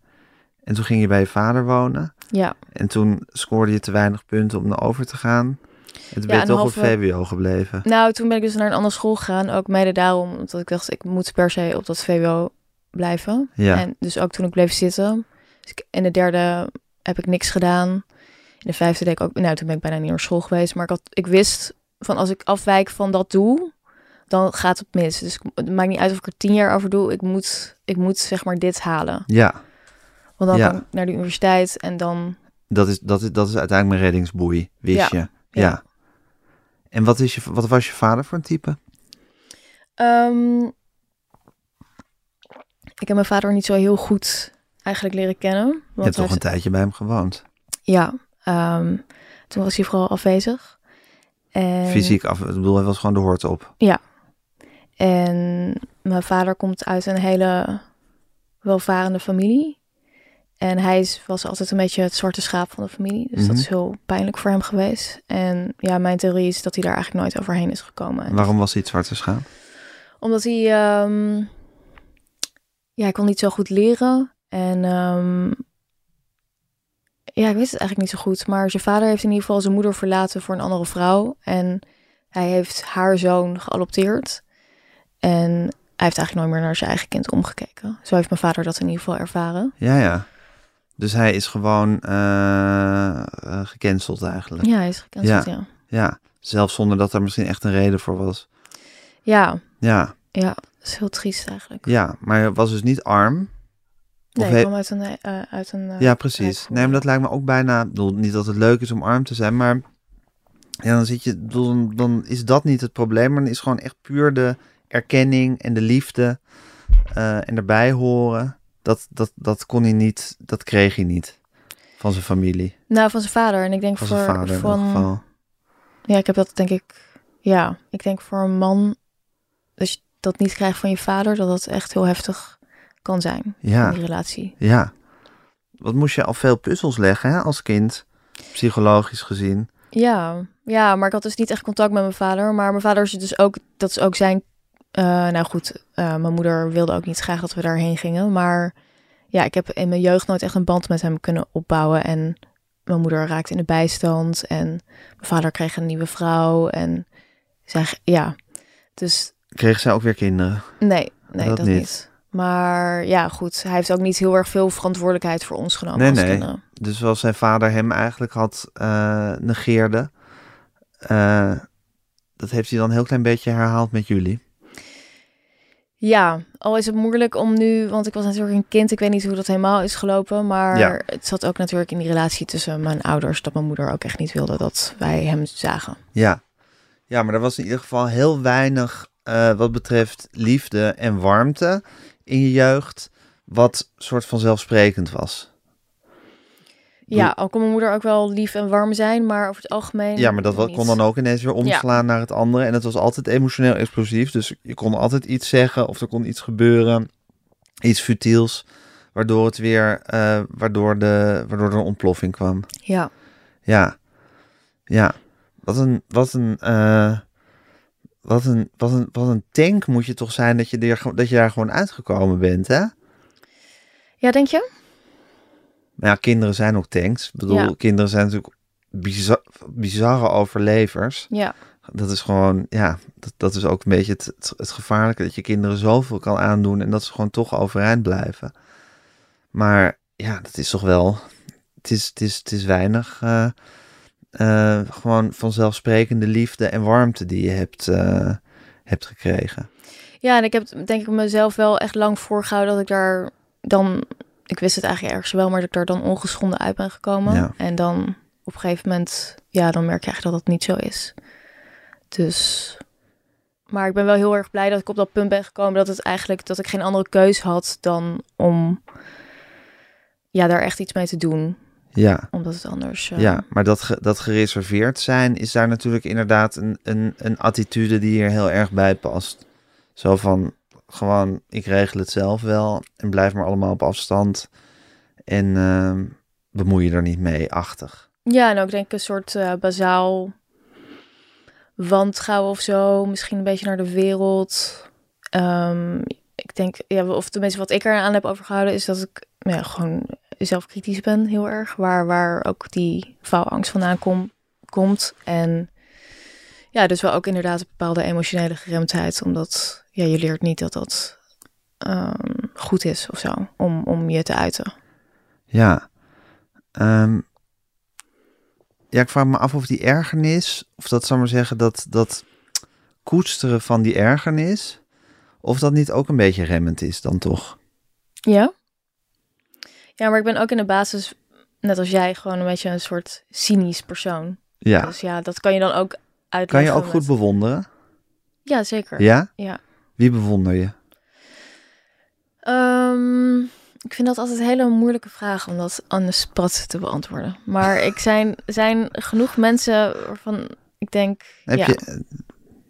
En toen ging je bij je vader wonen. Ja. En toen scoorde je te weinig punten om naar over te gaan. Ben je een toch halve- op VWO gebleven. Nou, toen ben ik dus naar een andere school gegaan. Ook mede daarom, omdat ik dacht, ik moet per se op dat VWO blijven. Ja. En dus ook toen ik bleef zitten. Dus ik, in de derde heb ik niks gedaan. In de vijfde deed ik ook, nou toen ben ik bijna niet naar school geweest. Maar ik, had, ik wist van als ik afwijk van dat doel, dan gaat het mis. Dus het maakt niet uit of ik er tien jaar over doe. Ik moet, ik moet zeg maar dit halen. Ja, Want dan Ja. kan ik naar de universiteit en dan dat is, dat, is, dat is uiteindelijk mijn reddingsboei, wist Ja. je. Ja. Ja. En wat, is je, wat was je vader voor een type? Ehm, ik heb mijn vader niet zo heel goed eigenlijk leren kennen. Je hebt toch een tijdje bij hem gewoond. Ja, ehm, toen was hij vooral afwezig. En, Fysiek af, ik bedoel, hij was gewoon de hoort op. En mijn vader komt uit een hele welvarende familie. En hij was altijd een beetje het zwarte schaap van de familie. Dus Mhm. dat is heel pijnlijk voor hem geweest. En ja, mijn theorie is dat hij daar eigenlijk nooit overheen is gekomen. En Waarom was hij het zwarte schaap? Omdat hij, ehm, ja, hij kon niet zo goed leren. En ehm, ja, ik weet het eigenlijk niet zo goed. Maar zijn vader heeft in ieder geval zijn moeder verlaten voor een andere vrouw. En hij heeft haar zoon geadopteerd. En hij heeft eigenlijk nooit meer naar zijn eigen kind omgekeken. Zo heeft mijn vader dat in ieder geval ervaren. Ja, ja. Dus hij is gewoon eh, eh, gecanceld eigenlijk. Ja, hij is gecanceld, ja. Ja, zelfs zonder dat er misschien echt een reden voor was. Ja, Ja, ja, dat is heel triest eigenlijk. ja. Maar hij was dus niet arm. Nee, ik kwam uit een... eh, uit een Ja, precies. Nee, maar dat lijkt me ook bijna... Ik bedoel, niet dat het leuk is om arm te zijn, maar... Ja, dan zit je... Dan, dan is dat niet het probleem, maar dan is gewoon echt puur de erkenning en de liefde en erbij horen. Dat, dat, dat kon hij niet, dat kreeg hij niet van zijn familie, Nou, van zijn vader. En ik denk van voor, zijn vader in van, geval. Ja, ik heb dat denk ik. Ja, ik denk voor een man. Als je dat niet krijgt van je vader, dat dat echt heel heftig kan zijn. Ja. In die relatie. Ja. Wat moest je al veel puzzels leggen hè, als kind, psychologisch gezien. Ja, ja, maar ik had dus niet echt contact met mijn vader. Maar mijn vader is dus ook. Dat is ook zijn. Eh, nou goed, eh, mijn moeder wilde ook niet graag dat we daarheen gingen. Maar ja, ik heb in mijn jeugd nooit echt een band met hem kunnen opbouwen. En mijn moeder raakte in de bijstand en mijn vader kreeg een nieuwe vrouw en zij, ja, dus... Kreeg zij ook weer kinderen? Nee, nee, dat, niet. Maar ja, goed, hij heeft ook niet heel erg veel verantwoordelijkheid voor ons genomen nee, als nee. kinderen. Dus zoals zijn vader hem eigenlijk had uh, negeerde, dat heeft hij dan een heel klein beetje herhaald met jullie. Ja, al is het moeilijk om nu, want ik was natuurlijk een kind, ik weet niet hoe dat helemaal is gelopen, maar Ja. het zat ook natuurlijk in die relatie tussen mijn ouders, dat mijn moeder ook echt niet wilde dat wij hem zagen. Ja. ja, maar er was in ieder geval heel weinig eh, wat betreft liefde en warmte in je jeugd, wat soort van zelfsprekend was. Ja, al kon mijn moeder ook wel lief en warm zijn, maar over het algemeen. Ja, maar dat niet. kon dan ook ineens weer omslaan naar het andere. En het was altijd emotioneel explosief. Dus je kon altijd iets zeggen of er kon iets gebeuren. Iets futiels. Waardoor het weer, eh, waardoor, de, waardoor er een ontploffing kwam. Ja, Ja, ja. Wat een, wat een, eh, wat een, wat een, wat een tank moet je toch zijn dat je, er, dat je daar gewoon uitgekomen bent, hè? ja denk je? Maar ja, kinderen zijn ook tanks. Ik bedoel, Ja. kinderen zijn natuurlijk bizar, bizarre overlevers. Ja, Dat is gewoon, ja, dat, dat is ook een beetje het, het, het gevaarlijke. Dat je kinderen zoveel kan aandoen en dat ze gewoon toch overeind blijven. Maar ja, dat is toch wel, het is, het is, het is weinig eh, eh, gewoon vanzelfsprekende liefde en warmte die je hebt, eh, hebt gekregen. ja, en ik heb denk ik mezelf wel echt lang voorgehouden dat ik daar dan, ik wist het eigenlijk ergens wel, maar dat ik daar dan ongeschonden uit ben gekomen. Ja. En dan op een gegeven moment, ja, dan merk je eigenlijk dat dat niet zo is. Dus, maar ik ben wel heel erg blij dat ik op dat punt ben gekomen dat het eigenlijk, dat ik geen andere keus had dan om, ja, daar echt iets mee te doen. Ja, Omdat het anders... eh, ja maar dat, ge- dat gereserveerd zijn is daar natuurlijk inderdaad een, een, een attitude die hier heel erg bij past. Zo van, gewoon, ik regel het zelf wel en blijf maar allemaal op afstand. En ehm, bemoei je er niet mee, achtig. Ja, en ook denk ik een soort eh, bazaal wantrouwen of zo. Misschien een beetje naar de wereld. Ehm, ik denk, ja, of tenminste wat ik eraan heb overgehouden... is dat ik ja, gewoon zelfkritisch ben, heel erg. Waar, waar ook die faalangst vandaan kom, komt. En ja, dus wel ook inderdaad een bepaalde emotionele geremdheid. Omdat ja, je leert niet dat dat ehm, goed is of zo. Om, om je te uiten. Ja. Ehm, ja, ik vraag me af of die ergernis, of dat zou maar zeggen, dat, dat koesteren van die ergernis, of dat niet ook een beetje remmend is dan toch? Ja? Ja, maar ik ben ook in de basis, net als jij, gewoon een beetje een soort cynisch persoon. Ja. Dus ja, dat kan je dan ook Kan uitleggen. je ook goed bewonderen? Ja, zeker. Ja? Ja. Wie bewonder je? Ehm, ik vind dat altijd een hele moeilijke vraag om dat aan de te beantwoorden. Maar ik zijn, zijn genoeg mensen waarvan ik denk, Heb ja, je,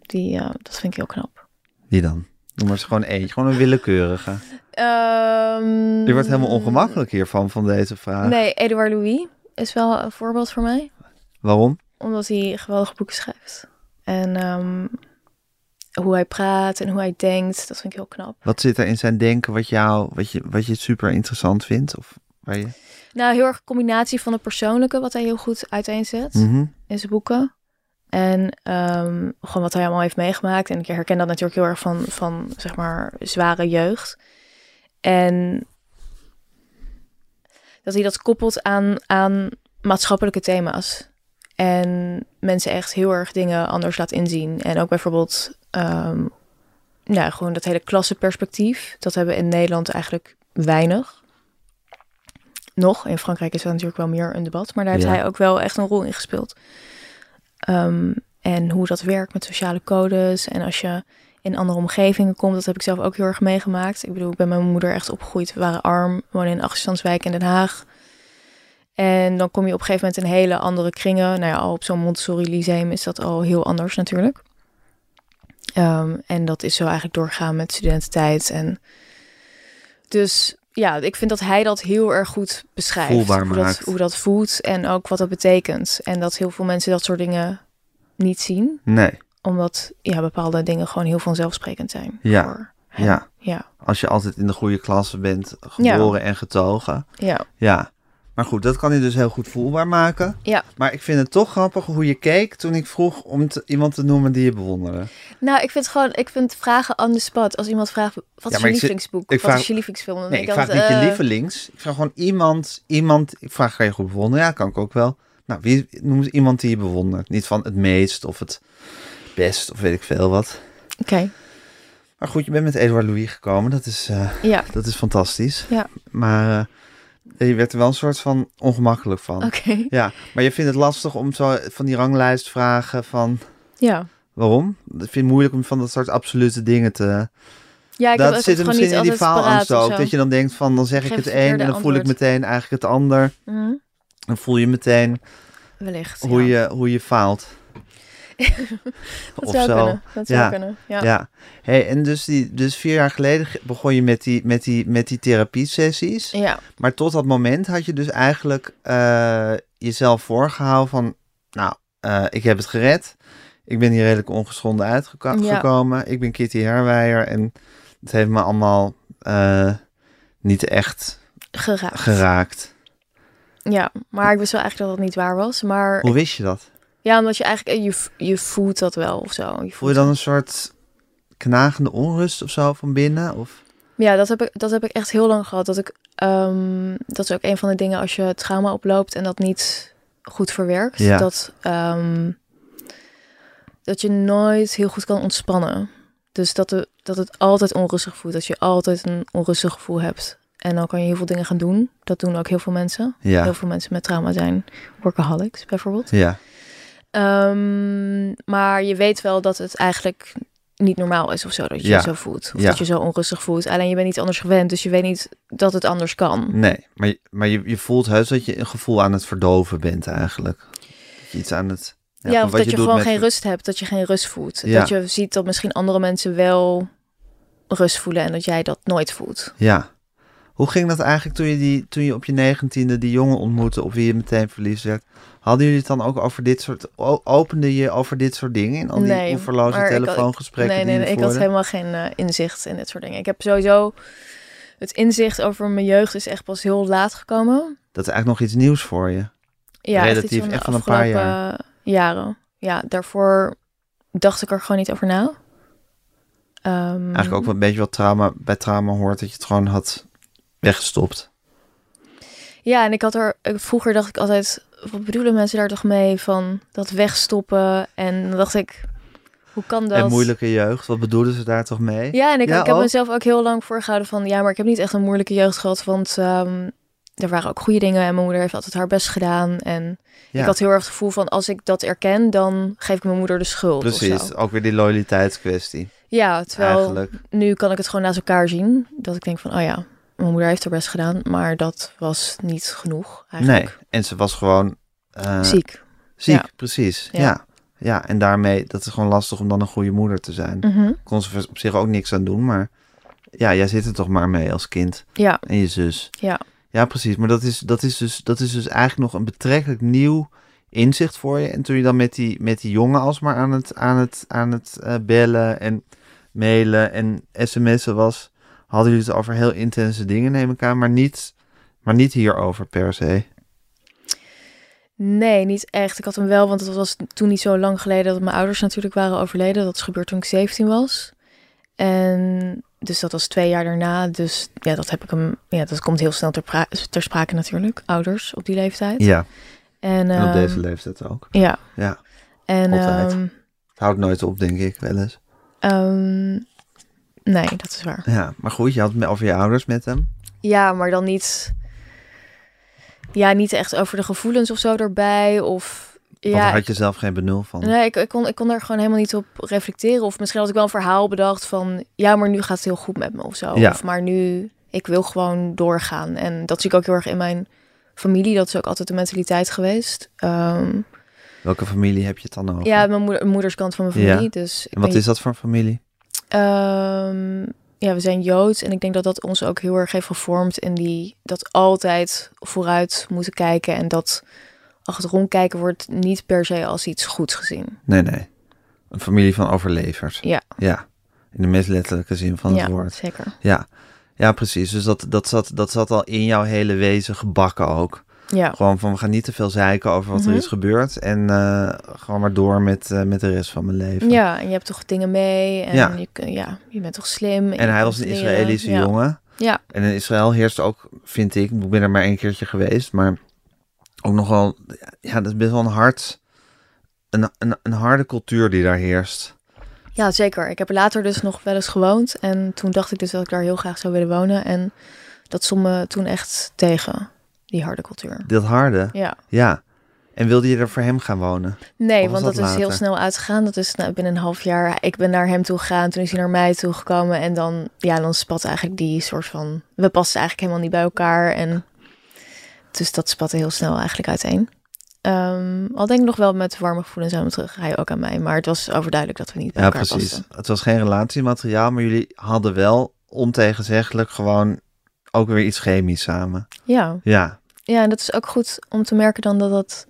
die, ja, dat vind ik heel knap. wie dan? Noem maar eens gewoon eentje, gewoon een willekeurige. Ehm, Je wordt helemaal ongemakkelijk hiervan, van deze vraag. Nee, Edouard Louis is wel een voorbeeld voor mij. Waarom? Omdat hij geweldige boeken schrijft. En ehm, hoe hij praat en hoe hij denkt, dat vind ik heel knap. Wat zit er in zijn denken wat, jou, wat, je, wat je super interessant vindt? Of waar je... Nou, heel erg een combinatie van het persoonlijke, wat hij heel goed uiteenzet Mhm. in zijn boeken. En ehm, gewoon wat hij allemaal heeft meegemaakt. En ik herken dat natuurlijk heel erg van, van zeg maar, zware jeugd. En dat hij dat koppelt aan, aan maatschappelijke thema's. En mensen echt heel erg dingen anders laat inzien. En ook bijvoorbeeld, ja, gewoon dat hele klassenperspectief. Dat hebben we in Nederland eigenlijk weinig. Nog. In Frankrijk is dat natuurlijk wel meer een debat. Maar daar heeft Ja. hij ook wel echt een rol in gespeeld. Ehm, en hoe dat werkt met sociale codes. En als je in andere omgevingen komt, dat heb ik zelf ook heel erg meegemaakt. Ik bedoel, ik ben mijn moeder echt opgegroeid. We waren arm, we wonen in achterstandswijk in Den Haag. En dan kom je op een gegeven moment in hele andere kringen. Nou ja, al op zo'n Montessori Lyceum is dat al heel anders natuurlijk. Ehm, en dat is zo eigenlijk doorgaan met studententijd. En dus ja, ik vind dat hij dat heel erg goed beschrijft. Voelbaar hoe, dat, hoe dat voelt en ook wat dat betekent. En dat heel veel mensen dat soort dingen niet zien. Nee, Omdat ja, bepaalde dingen gewoon heel vanzelfsprekend zijn. Ja, Voor ja. Ja, Als je altijd in de goede klasse bent, geboren en getogen. ja. Ja, Maar goed, dat kan hij dus heel goed voelbaar maken. Ja. Maar ik vind het toch grappig hoe je keek toen ik vroeg om te- iemand te noemen die je bewonderde. Nou, ik vind gewoon, ik vind vragen on the spot. Als iemand vraagt, wat Ja, is je lievelingsboek? ik wat is je lievelingsfilm? Dan Nee, ik vraag altijd, niet je eh, lievelings. Ik vraag gewoon iemand, iemand. Ik vraag, ga je goed bewonderen? Ja, kan ik ook wel. Nou, wie noemt iemand die je bewondert? Niet van het meest of het best of weet ik veel wat. Oké, Maar goed, je bent met Edouard Louis gekomen. Dat is, eh, ja, dat is fantastisch. Ja. Maar eh, je werd er wel een soort van ongemakkelijk van. oké. Ja, maar je vindt het lastig om zo van die ranglijst vragen van... Ja. Waarom? Ik vind het moeilijk om van dat soort absolute dingen te... Ja, ik dat zit er misschien niet in die faalangst ook. zo. Dat je dan denkt van, dan zeg Geef ik het een en dan voel ik meteen eigenlijk het ander. Mhm, Dan voel je meteen Wellicht, hoe, ja. je, hoe je faalt. Dat of zou zo. kunnen, dat zou Ja. kunnen. Ja. Ja. Hey, en dus, die, dus vier jaar geleden ge- begon je met die, met die, met die therapiesessies. ja. Maar tot dat moment had je dus eigenlijk eh, jezelf voorgehouden van... Nou, eh, ik heb het gered. Ik ben hier redelijk ongeschonden uitgekomen. Ik ben Kitty Herwijer en het heeft me allemaal eh, niet echt Geraakt. geraakt. Ja, maar ik wist wel eigenlijk dat dat niet waar was. Maar Hoe wist je dat? Ja, omdat je eigenlijk, eh, je, je voelt dat wel of zo. Je Voel je dan een soort knagende onrust of zo van binnen? Of? Ja, dat heb ik, dat heb ik echt heel lang gehad. Dat, ik, ehm, dat is ook een van de dingen als je trauma oploopt en dat niet goed verwerkt. Ja. Dat, ehm, dat je nooit heel goed kan ontspannen. Dus dat, de, dat het altijd onrustig voelt. Dat je altijd een onrustig gevoel hebt. En dan kan je heel veel dingen gaan doen. Dat doen ook heel veel mensen. Ja, Heel veel mensen met trauma zijn workaholics bijvoorbeeld. ja, Ehm, maar je weet wel dat het eigenlijk niet normaal is of zo. Dat je Ja. je zo voelt. Of Ja. dat je zo onrustig voelt. Alleen je bent niet anders gewend. Dus je weet niet dat het anders kan. nee. Maar, je- maar je, je voelt heus dat je een gevoel aan het verdoven bent eigenlijk. Dat je iets aan het... Ja, of dat je, gewoon met- geen rust hebt. Dat je geen rust voelt. Dat je ziet dat misschien andere mensen wel rust voelen. En dat jij dat nooit voelt. Ja. Hoe ging dat eigenlijk toen je, die, toen je op je negentiende die jongen ontmoette op wie je meteen verliefd werd? Hadden jullie het dan ook over dit soort... Opende je over dit soort dingen in al die Nee, oeverloze ik telefoongesprekken nee, nee, nee. Ik had helemaal geen eh, inzicht in dit soort dingen. Ik heb sowieso... Het inzicht over mijn jeugd is echt pas heel laat gekomen. Dat is eigenlijk nog iets nieuws voor je. Ja, Relatief, echt, van echt van een paar jaar. jaren. Ja, daarvoor dacht ik er gewoon niet over na. Ehm, Eigenlijk ook wel een beetje wat trauma, bij trauma hoort, dat je het gewoon had weggestopt. Ja, en ik had er ik- vroeger dacht ik altijd, wat bedoelen mensen daar toch mee van dat wegstoppen? En dan dacht ik, hoe kan dat? En moeilijke jeugd, wat bedoelden ze daar toch mee? Ja, en ik, Ja, ik heb ook? mezelf ook heel lang voorgehouden van, ja, maar ik heb niet echt een moeilijke jeugd gehad, want ehm, er waren ook goede dingen en mijn moeder heeft altijd haar best gedaan. En Ja, ik had heel erg het gevoel van, als ik dat erken, dan geef ik mijn moeder de schuld. precies. Ook weer die loyaliteitskwestie. Ja, terwijl Eigenlijk. nu kan ik het gewoon naast elkaar zien. Dat ik denk van, oh ja, mijn moeder heeft haar best gedaan, maar dat was niet genoeg Nee, eigenlijk. en ze was gewoon eh, Ziek. ziek, Ja. precies. Ja. Ja. ja. en daarmee, dat is gewoon lastig om dan een goede moeder te zijn. Mhm. Kon ze op zich ook niks aan doen, maar ja, jij zit er toch maar mee als kind. Ja, En je zus. ja. Ja, precies. Maar dat is, dat is, dus, dat is dus eigenlijk nog een betrekkelijk nieuw inzicht voor je. En toen je dan met die, met die jongen alsmaar aan het, aan het, aan het eh, bellen en mailen en sms'en was, hadden jullie het over heel intense dingen, neem ik aan, maar niet, maar niet hierover per se. Nee, niet echt. Ik had hem wel, want het was toen niet zo lang geleden dat mijn ouders natuurlijk waren overleden. Dat is gebeurd toen ik 17 was. En dus dat was twee jaar daarna. Dus ja, dat heb ik hem. Ja, dat komt heel snel ter, ter sprake natuurlijk. Ouders op die leeftijd. Ja, En, en op ehm, deze leeftijd ook. Ja. Ja, En ehm, het houdt nooit op, denk ik wel eens. ehm, nee, dat is waar. Ja, maar goed, je had het over je ouders met hem. Ja, maar dan niet. Ja, niet echt over de gevoelens of zo erbij. Of Want ja, daar had je zelf geen benul van. Nee, ik, ik, kon, ik kon daar gewoon helemaal niet op reflecteren. Of misschien had ik wel een verhaal bedacht van... ja, maar nu gaat het heel goed met me of zo. Ja. Of maar nu, ik wil gewoon doorgaan. En dat zie ik ook heel erg in mijn familie. Dat is ook altijd de mentaliteit geweest. Ehm, Welke familie heb je het dan over? ja, mijn moeder, moederskant van mijn familie. Ja. Dus ik en wat is dat voor een familie? Ehm, ja, we zijn Joods. En ik denk dat dat ons ook heel erg heeft gevormd... in die dat altijd vooruit moeten kijken. En dat achterom kijken wordt niet per se als iets goeds gezien. Nee, nee. Een familie van overlevers. Ja. Ja, in de meest letterlijke zin van ja, het woord. zeker. Ja, ja precies. Dus dat, dat, zat, dat zat al in jouw hele wezen gebakken ook. Ja. Gewoon van, we gaan niet te veel zeiken over wat er Mhm. is gebeurd. En eh, gewoon maar door met, eh, met de rest van mijn leven. Ja, en je hebt toch dingen mee. En Ja. Je, ja, je bent toch slim. En hij was een leren. Israëlische ja. jongen. Ja, En in Israël heerst ook, vind ik, ik ben er maar één keertje geweest, maar ook nog wel, ja, dat is best wel een hard, een, een, een harde cultuur die daar heerst. ja, zeker. Ik heb er later dus nog wel eens gewoond. En toen dacht ik dus dat ik daar heel graag zou willen wonen. En dat stond me toen echt tegen, die harde cultuur. Dat harde, Ja. ja. En wilde je er voor hem gaan wonen? Nee, want dat, dat is heel snel uitgegaan. Dat is nou, binnen een half jaar. Ik ben naar hem toe gegaan. Toen is hij naar mij toe gekomen. En dan, ja, dan spat eigenlijk die soort van... We passen eigenlijk helemaal niet bij elkaar. En dus dat spatte heel snel eigenlijk uiteen. Ehm, al denk ik nog wel met warme gevoelens aan me terug. Hij ook aan mij. Maar het was overduidelijk dat we niet bij Ja, elkaar precies. pasten. Het was geen relatiemateriaal, maar jullie hadden wel ontegenzeggelijk gewoon ook weer iets chemisch samen. Ja. Ja, ja, en dat is ook goed om te merken dan dat dat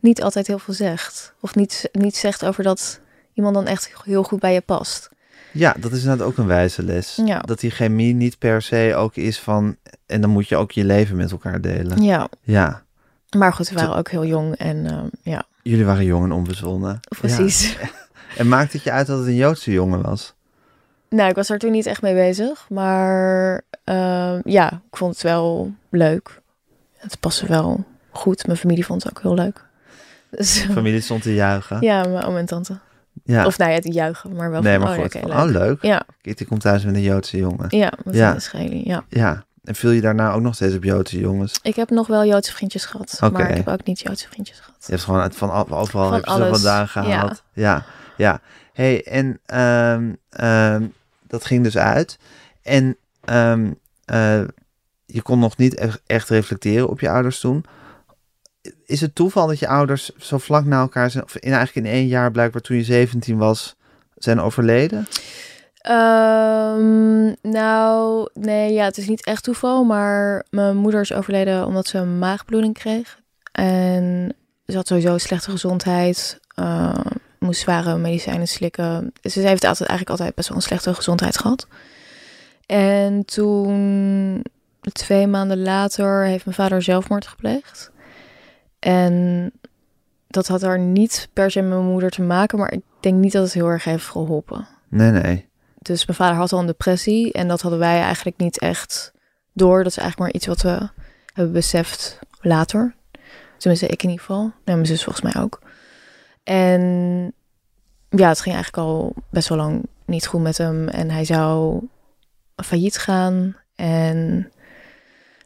niet altijd heel veel zegt. Of niet, niet zegt over dat iemand dan echt heel goed bij je past. ja dat is inderdaad ook een wijze les. Ja. Dat die chemie niet per se ook is van, en dan moet je ook je leven met elkaar delen. Ja, Ja, maar goed, we waren ook heel jong. En ehm, ja, jullie waren jong en onbezonnen. precies. Ja. En maakt het je uit dat het een Joodse jongen was? Nou, ik was er toen niet echt mee bezig. Maar ehm, ja, ik vond het wel leuk. Het paste wel goed. Mijn familie vond het ook heel leuk. Dus, Familie stond te juichen. ja, mijn oom en tante. Ja. Of nou ja, die juichen, maar wel nee, van, maar oh, goed. oh, leuk. Ja, Kitty komt thuis met een Joodse jongen. ja, met Ja. een Israëli, ja. Ja. En viel je daarna ook nog steeds op Joodse jongens? Ik heb nog wel Joodse vriendjes gehad. Maar ik heb ook niet Joodse vriendjes gehad. Je hebt gewoon uit van al- overal Van heb je ze vandaan gehaald. Ja, ja. hey, en ehm, ehm, dat ging dus uit. En ehm, eh, je kon nog niet echt, reflecteren op je ouders toen. Is het toeval dat je ouders zo vlak na elkaar zijn, of in, eigenlijk in één jaar blijkbaar toen je 17 was, zijn overleden? Ehm, nou, nee, ja, het is niet echt toeval, maar mijn moeder is overleden omdat ze een maagbloeding kreeg. En ze had sowieso slechte gezondheid, eh, moest zware medicijnen slikken. Ze heeft altijd, eigenlijk altijd best wel een slechte gezondheid gehad. En toen, twee maanden later, heeft mijn vader zelfmoord gepleegd. En dat had er niet per se met mijn moeder te maken, maar ik denk niet dat het heel erg heeft geholpen. Nee, nee. Dus mijn vader had al een depressie en dat hadden wij eigenlijk niet echt door. Dat is eigenlijk maar iets wat we hebben beseft later. Tenminste, ik in ieder geval. En mijn zus volgens mij ook. En ja, het ging eigenlijk al best wel lang niet goed met hem. En hij zou failliet gaan. En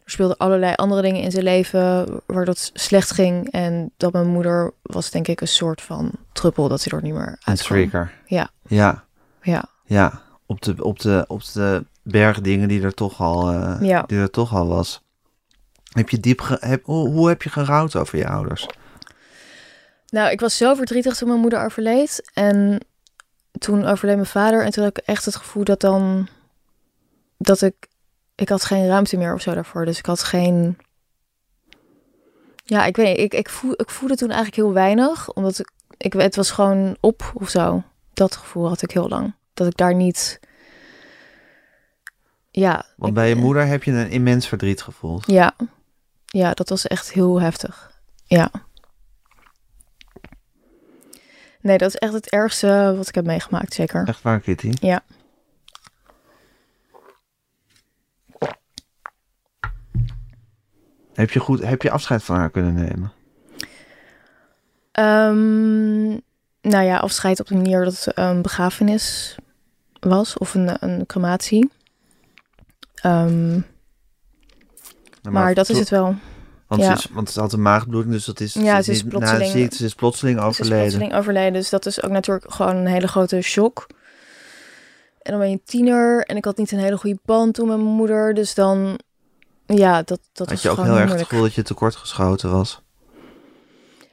er speelden allerlei andere dingen in zijn leven waardoor het slecht ging. En dat mijn moeder was denk ik een soort van druppel dat hij er niet meer Een uit trigger. Ja. Ja, Ja, ja. Op de, op de, op de berg dingen die er toch al, eh, Ja. die er toch al was. Heb je diep ge- heb, hoe, hoe heb je gerouwd over je ouders? Nou, ik was zo verdrietig toen mijn moeder overleed. En toen overleed mijn vader. En toen had ik echt het gevoel dat dan... Dat ik... Ik had geen ruimte meer of zo daarvoor. Dus ik had geen... Ja, ik weet niet. Ik, ik, voel, ik voelde toen eigenlijk heel weinig. Omdat ik, ik... Het was gewoon op of zo. Dat gevoel had ik heel lang. Dat ik daar niet... Ja. Want ik- bij je moeder heb je een immens verdriet gevoeld. Ja. Ja, dat was echt heel heftig. Ja. Nee, dat is echt het ergste wat ik heb meegemaakt, zeker. Echt waar, Kitty? Ja. Heb je, goed, heb je afscheid van haar kunnen nemen? Ehm, nou ja, afscheid op de manier dat het een begrafenis was of een, een crematie. Nou, maar dat is het wel. Want, ja. ze, is, want ze had een maagbloeding, dus dat is, Ja, ze is niet plotseling- na de ziekte, ze is plotseling Ze is overleden. plotseling overleden, dus dat is ook natuurlijk gewoon een hele grote shock. En dan ben je tiener en ik had niet een hele goede band toen met mijn moeder, dus dan, ja, dat, dat Had je ook heel erg het moeilijk. gevoel dat je tekortgeschoten was?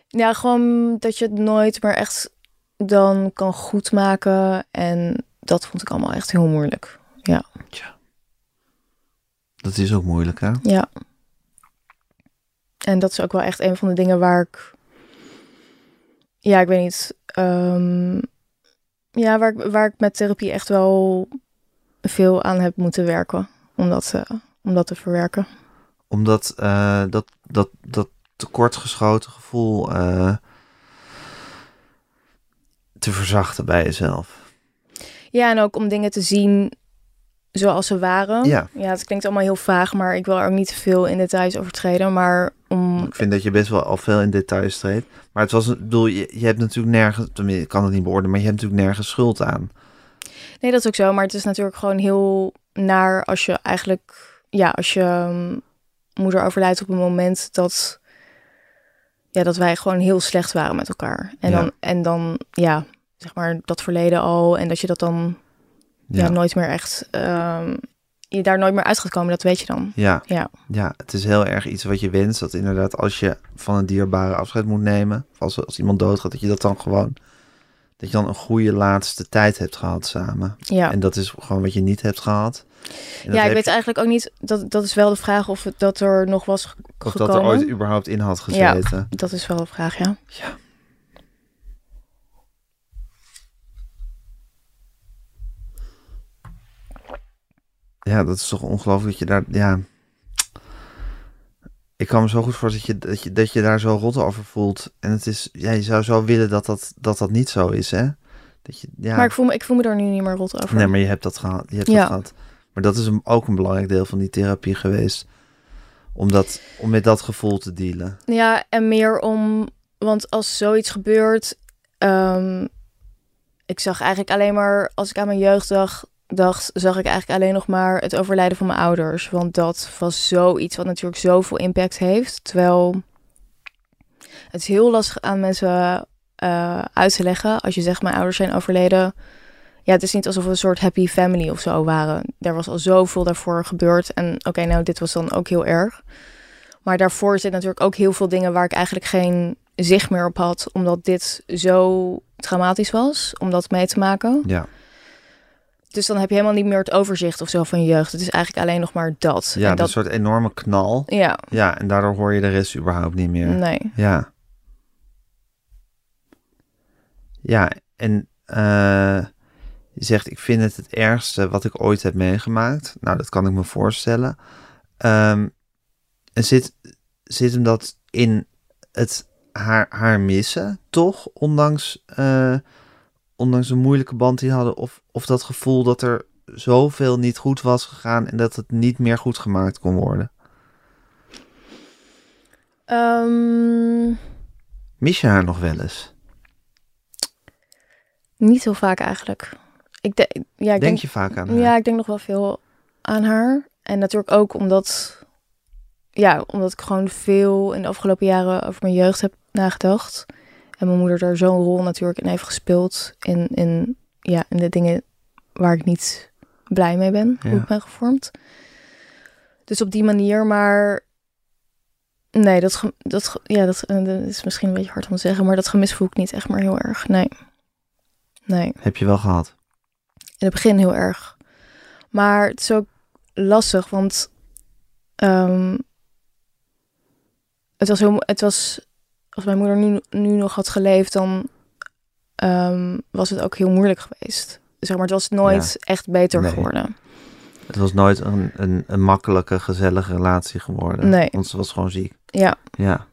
Ja, gewoon dat je het nooit meer echt dan kan goedmaken. En dat vond ik allemaal echt heel moeilijk. Dat is ook moeilijk, hè? Ja. En dat is ook wel echt een van de dingen waar ik... Ja, ik weet niet. ehm, ja, waar ik, waar ik met therapie echt wel veel aan heb moeten werken. Om dat, eh, om dat te verwerken. Omdat eh, dat, dat, dat tekortgeschoten gevoel uh, te verzachten bij jezelf. Ja, en ook om dingen te zien zoals ze waren. Ja. ja, het klinkt allemaal heel vaag, maar ik wil er ook niet te veel in details over treden. Maar om... Ik vind dat je best wel al veel in details treedt. Maar het was, ik bedoel, je, je hebt natuurlijk nergens, tenminste, ik kan het niet beoordelen, maar je hebt natuurlijk nergens schuld aan. Nee, dat is ook zo. Maar het is natuurlijk gewoon heel naar als je eigenlijk, ja, als je um, moeder overlijdt op een moment dat, ja, dat wij gewoon heel slecht waren met elkaar. En dan, en dan, ja, zeg maar dat verleden al en dat je dat dan ja. nooit meer echt um, je daar nooit meer uit gaat komen, dat weet je dan. Ja. ja. Ja, het is heel erg iets wat je wenst. Dat inderdaad, als je van een dierbare afscheid moet nemen, of als, als iemand doodgaat, dat je dat dan gewoon, dat je dan een goede laatste tijd hebt gehad samen. Ja. En dat is gewoon wat je niet hebt gehad. Ja, ik weet eigenlijk ook niet, dat, dat is wel de vraag of het, dat er nog was Of gekomen. dat er ooit überhaupt in had gezeten. Ja, dat is wel de vraag, ja. Ja. Ja, dat is toch ongelooflijk dat je daar, ja... Ik kan me zo goed voorstellen dat je, dat je, dat je daar zo rot over voelt. En het is, ja, je zou zo willen dat dat, dat, dat niet zo is, hè? Dat je, ja. Maar ik voel, me, ik voel me daar nu niet meer rot over. Nee, maar je hebt dat gehad. Je hebt Ja. dat gehad. Maar dat is ook een belangrijk deel van die therapie geweest. Om, dat, om met dat gevoel te dealen. Ja, en meer om, want als zoiets gebeurt, ehm, ik zag eigenlijk alleen maar, als ik aan mijn jeugd dacht, dacht, zag ik eigenlijk alleen nog maar het overlijden van mijn ouders. Want dat was zoiets wat natuurlijk zoveel impact heeft. Terwijl het is heel lastig aan mensen eh, uit te leggen. Als je zegt, mijn ouders zijn overleden. Ja, het is niet alsof we een soort happy family of zo waren. Er was al zoveel daarvoor gebeurd. En oké, nou, dit was dan ook heel erg. Maar daarvoor zitten natuurlijk ook heel veel dingen waar ik eigenlijk geen zicht meer op had. Omdat dit zo traumatisch was om dat mee te maken. Ja, Dus dan heb je helemaal niet meer het overzicht of zo van je jeugd. Het is eigenlijk alleen nog maar dat. ja en dat een soort enorme knal. ja, Ja, en daardoor hoor je de rest überhaupt niet meer. nee. Ja. Ja, en eh, je zegt, ik vind het het ergste wat ik ooit heb meegemaakt. Nou, dat kan ik me voorstellen. Ehm, en zit, zit hem dat in het haar, haar missen, toch? Ondanks, eh, ondanks een moeilijke band die hadden. Of, of dat gevoel dat er zoveel niet goed was gegaan en dat het niet meer goed gemaakt kon worden. Ehm, Mis je haar nog wel eens? niet heel vaak eigenlijk. Ik, de, ja, ik Denk, denk, je vaak aan haar? Ja, ik denk nog wel veel aan haar. En natuurlijk ook omdat, ja, omdat ik gewoon veel in de afgelopen jaren over mijn jeugd heb nagedacht. En mijn moeder daar zo'n rol natuurlijk in heeft gespeeld. In, in, ja, in de dingen waar ik niet blij mee ben, hoe ik ben gevormd. Dus op die manier, maar nee, dat, dat, ja, dat, eh, dat is misschien een beetje hard om te zeggen, maar dat gemis voel ik niet echt meer heel erg. Nee. Nee Heb je wel gehad? In het begin heel erg. Maar het is ook lastig, want ehm, het was heel, het was, als mijn moeder nu, nu nog had geleefd, dan ehm, was het ook heel moeilijk geweest. Zeg maar, het was nooit echt beter Nee. geworden. Het was nooit een, een, een makkelijke, gezellige relatie geworden. Nee. Want ze was gewoon ziek. Ja, Ja.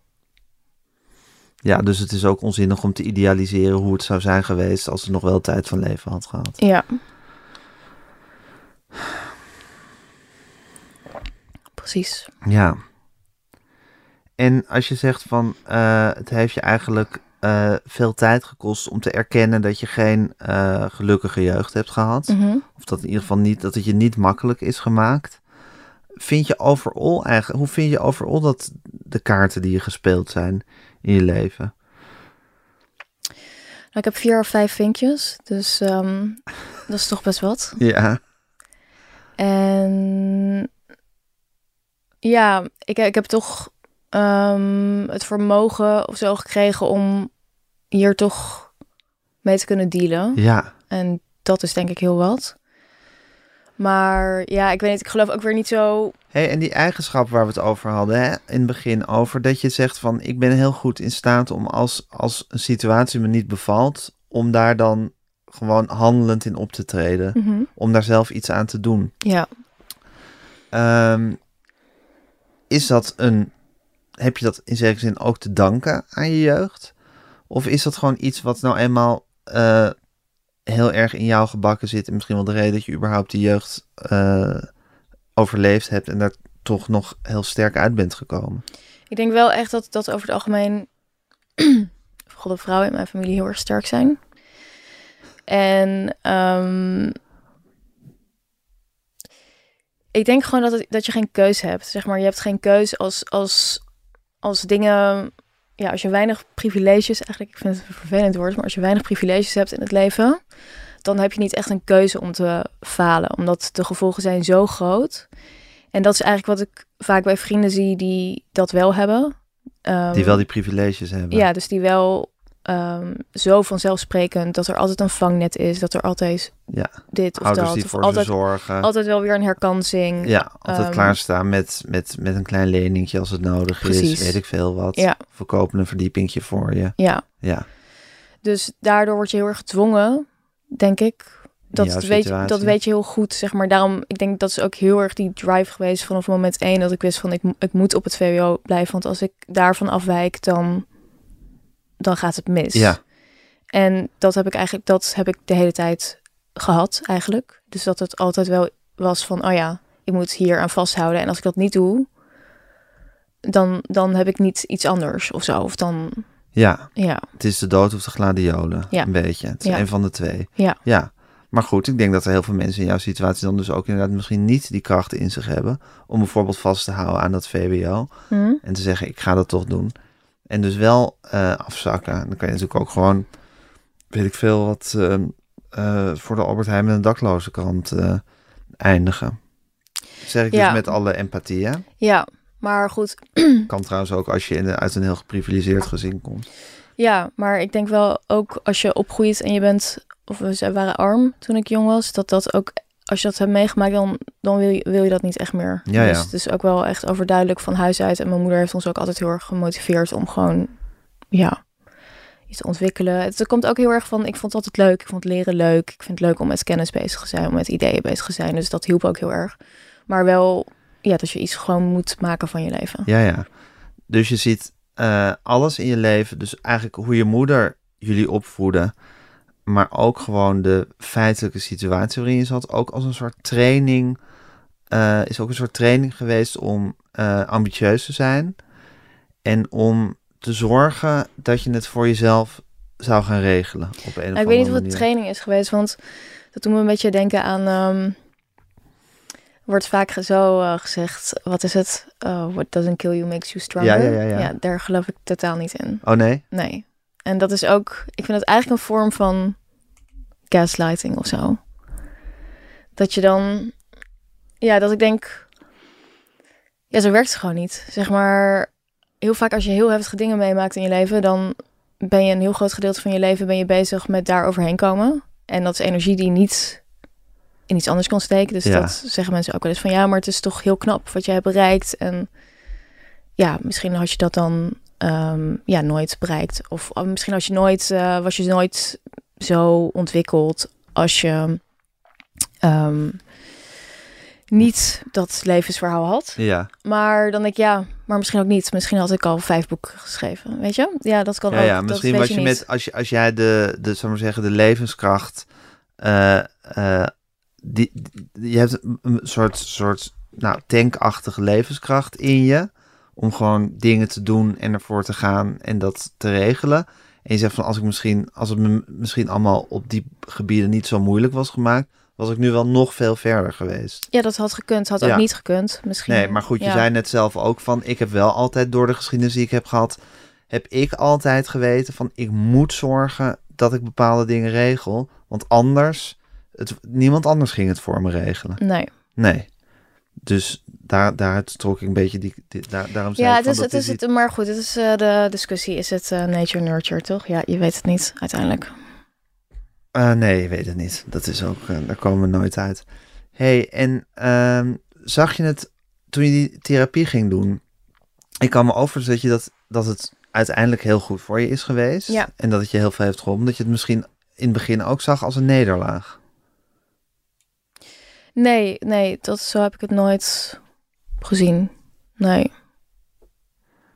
Ja, dus het is ook onzinnig om te idealiseren hoe het zou zijn geweest als ze nog wel tijd van leven had gehad. ja. Precies. Ja. En als je zegt van eh, het heeft je eigenlijk eh, veel tijd gekost om te erkennen dat je geen eh, gelukkige jeugd hebt gehad. Mhm. Of dat in ieder geval niet, dat het je niet makkelijk is gemaakt. Vind je overal eigenlijk, hoe vind je overal dat de kaarten die je gespeeld zijn in je leven? Nou, ik heb vier of vijf vinkjes, dus ehm, dat is toch best wat. Ja. En ja, ik, ik heb toch ehm, het vermogen of zo gekregen om hier toch mee te kunnen dealen. Ja. En dat is denk ik heel wat. Maar ja, ik weet niet, ik geloof ook weer niet zo. Hey, en die eigenschap waar we het over hadden hè, in het begin, over dat je zegt van ik ben heel goed in staat om als, als een situatie me niet bevalt, om daar dan gewoon handelend in op te treden. Mhm. Om daar zelf iets aan te doen. Ja, Ehm, is dat een heb je dat in zekere zin ook te danken aan je jeugd? Of is dat gewoon iets wat nou eenmaal uh, heel erg in jou gebakken zit en misschien wel de reden dat je überhaupt die jeugd uh, overleefd hebt en daar toch nog heel sterk uit bent gekomen? Ik denk wel echt dat, dat over het algemeen vooral de vrouwen in mijn familie heel erg sterk zijn. En um, ik denk gewoon dat, het, dat je geen keus hebt. Zeg maar, je hebt geen keus als, als, als dingen. Ja, als je weinig privileges, eigenlijk, ik vind het een vervelend woord, maar als je weinig privileges hebt in het leven, dan heb je niet echt een keuze om te falen, omdat de gevolgen zijn zo groot. En dat is eigenlijk wat ik vaak bij vrienden zie die dat wel hebben. Um, die wel die privileges hebben. Ja, dus die wel um, zo vanzelfsprekend dat er altijd een vangnet is, dat er altijd ja. dit of Ouders dat. Die voor altijd, zorgen. altijd wel weer een herkansing. Ja, altijd um, klaarstaan met, met, met een klein leningje als het nodig precies. is. Weet ik veel wat. Ja. Verkopen een verdiepingje voor je. Ja. ja. Dus daardoor word je heel erg gedwongen, denk ik. Dat weet, je, dat weet je heel goed, zeg maar. Daarom, ik denk dat is ook heel erg die drive geweest vanaf moment één dat ik wist van ik, ik moet op het VWO blijven. Want als ik daarvan afwijk, dan dan gaat het mis. Ja. En dat heb ik eigenlijk, dat heb ik de hele tijd gehad eigenlijk. Dus dat het altijd wel was van, oh ja, ik moet hier aan vasthouden. En als ik dat niet doe, dan, dan heb ik niet iets anders of zo. Of dan... Ja, ja. het is de dood of de gladiolen, ja. een beetje. Het is ja. een van de twee. Ja. ja. Maar goed, ik denk dat er heel veel mensen in jouw situatie dan dus ook inderdaad misschien niet die krachten in zich hebben om bijvoorbeeld vast te houden aan dat VWO mm. en te zeggen ik ga dat toch doen. En dus wel uh, afzakken. Dan kan je natuurlijk ook gewoon, weet ik veel, wat uh, uh, voor de Albert Heijn met een dakloze krant eindigen. zeg ik ja. dus met alle empathie, hè? Ja, maar goed. kan trouwens ook als je in de, uit een heel geprivilegeerd gezin komt. Ja, maar ik denk wel ook als je opgroeit en je bent, of we waren arm toen ik jong was, dat dat ook als je dat hebt meegemaakt, dan, dan wil, je, wil je dat niet echt meer. Ja, dus ja. het is ook wel echt overduidelijk van huis uit. En mijn moeder heeft ons ook altijd heel erg gemotiveerd om gewoon, ja, iets te ontwikkelen. Het komt ook heel erg van, ik vond het altijd leuk. Ik vond leren leuk. Ik vind het leuk om met kennis bezig te zijn, om met ideeën bezig te zijn. Dus dat hielp ook heel erg. Maar wel, ja, dat je iets gewoon moet maken van je leven. Ja, ja. Dus je ziet uh, alles in je leven. Dus eigenlijk hoe je moeder jullie opvoeden maar ook gewoon de feitelijke situatie waarin je zat, ook als een soort training, uh, is ook een soort training geweest om uh, ambitieus te zijn en om te zorgen dat je het voor jezelf zou gaan regelen op een of Ik weet niet of het training is geweest, want dat doet me een beetje denken aan. Um, wordt vaak zo uh, gezegd, wat is het? Uh, what doesn't kill you makes you stronger. Ja, ja, ja, ja. ja, daar geloof ik totaal niet in. Oh nee? Nee. En dat is ook, ik vind het eigenlijk een vorm van gaslighting of zo. Dat je dan, ja, dat ik denk, ja, zo werkt het gewoon niet. Zeg maar, heel vaak als je heel heftige dingen meemaakt in je leven, dan ben je een heel groot gedeelte van je leven ben je bezig met daar overheen komen. En dat is energie die niet in iets anders kan steken. Dus Ja. dat zeggen mensen ook wel eens van, ja, maar het is toch heel knap wat jij hebt bereikt. En ja, misschien had je dat dan ehm, ja, nooit bereikt. Of oh, misschien als je nooit, eh, was je nooit zo ontwikkeld als je ehm, niet dat levensverhaal had. Ja. Maar dan denk ik, ja, maar misschien ook niet. Misschien had ik al vijf boeken geschreven, weet je? Ja, dat kan Ja, ook. ja, misschien was je niet. met, als, je, als jij de, de, zou maar zeggen, de levenskracht, eh, eh, die, die- je hebt een, een soort, soort nou, tankachtige levenskracht in je, om gewoon dingen te doen en ervoor te gaan en dat te regelen. En je zegt van, als ik misschien, als het me misschien allemaal op die gebieden niet zo moeilijk was gemaakt, was ik nu wel nog veel verder geweest. Ja, dat had gekund. Had Ja. ook niet gekund. Misschien. Nee, maar goed, je ja. zei net zelf ook van, ik heb wel altijd door de geschiedenis die ik heb gehad, heb ik altijd geweten van, ik moet zorgen dat ik bepaalde dingen regel, want anders, het, niemand anders ging het voor me regelen. Nee. Nee. Dus daar, daaruit trok ik een beetje die, die- daar, daarom zei Ja, het is, dat het is het, maar goed, het is eh, de discussie. Is het eh, nature nurture, toch? Ja, je weet het niet uiteindelijk. Eh, nee, je weet het niet. Dat is ook, daar komen we nooit uit. hey, en ehm, zag je het toen je die therapie ging doen? Ik kan me over dat je dat, dat het uiteindelijk heel goed voor je is geweest. Ja. En dat het je heel veel heeft geholpen. Dat je het misschien in het begin ook zag als een nederlaag. Nee, nee, dat, zo heb ik het nooit gezien. Nee.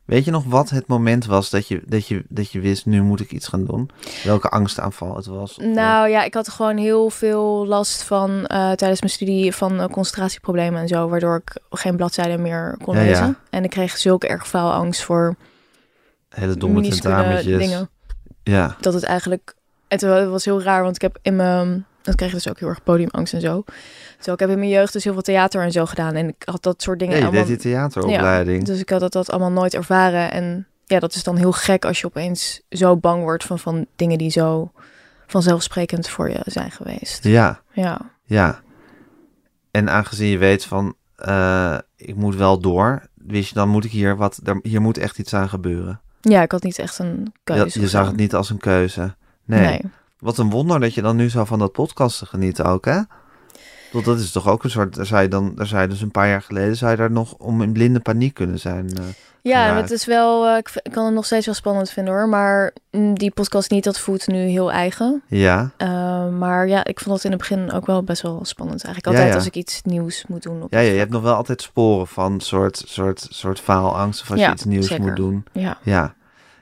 Weet je nog wat het moment was dat je, dat je, dat je wist, nu moet ik iets gaan doen? Welke angstaanval het was? Nou ja, ik had gewoon heel veel last van uh, tijdens mijn studie van uh, concentratieproblemen en zo, waardoor ik geen bladzijden meer kon Ja, ja. lezen. En ik kreeg zulke erg angst voor Hele domme dingen. Ja, Dat het eigenlijk... Het was heel raar, want ik heb in mijn... Dat kreeg ik dus ook heel erg podiumangst en zo. Zo, ik heb in mijn jeugd dus heel veel theater en zo gedaan. En ik had dat soort dingen ja je allemaal... deed die theateropleiding. Dus ik had dat, dat allemaal nooit ervaren. En ja, dat is dan heel gek als je opeens zo bang wordt van, van dingen die zo vanzelfsprekend voor je zijn geweest. Ja, Ja, ja. En aangezien je weet van, eh, ik moet wel door, wist je, dan moet ik hier wat, daar- hier moet echt iets aan gebeuren. ja ik had niet echt een keuze. Je, je zag het niet als een keuze. Nee. Nee. Wat een wonder dat je dan nu zo van dat podcasten geniet ook, hè? Want dat is toch ook een soort, daar zou je dan, daar zou je dus een paar jaar geleden, zou je daar nog om in blinde paniek kunnen zijn. eh. Ja, het is wel, eh, ik, kan het nog steeds wel spannend vinden hoor. Maar mm, die podcast niet, dat voelt nu heel eigen. ja, Eh, maar ja, ik vond dat in het begin ook wel best wel spannend. Eigenlijk altijd ja. als ik iets nieuws moet doen. Op ja, je hebt nog wel altijd sporen van soort, soort, soort faalangst of als Ja, je iets nieuws zeker. moet doen. Ja. Ja.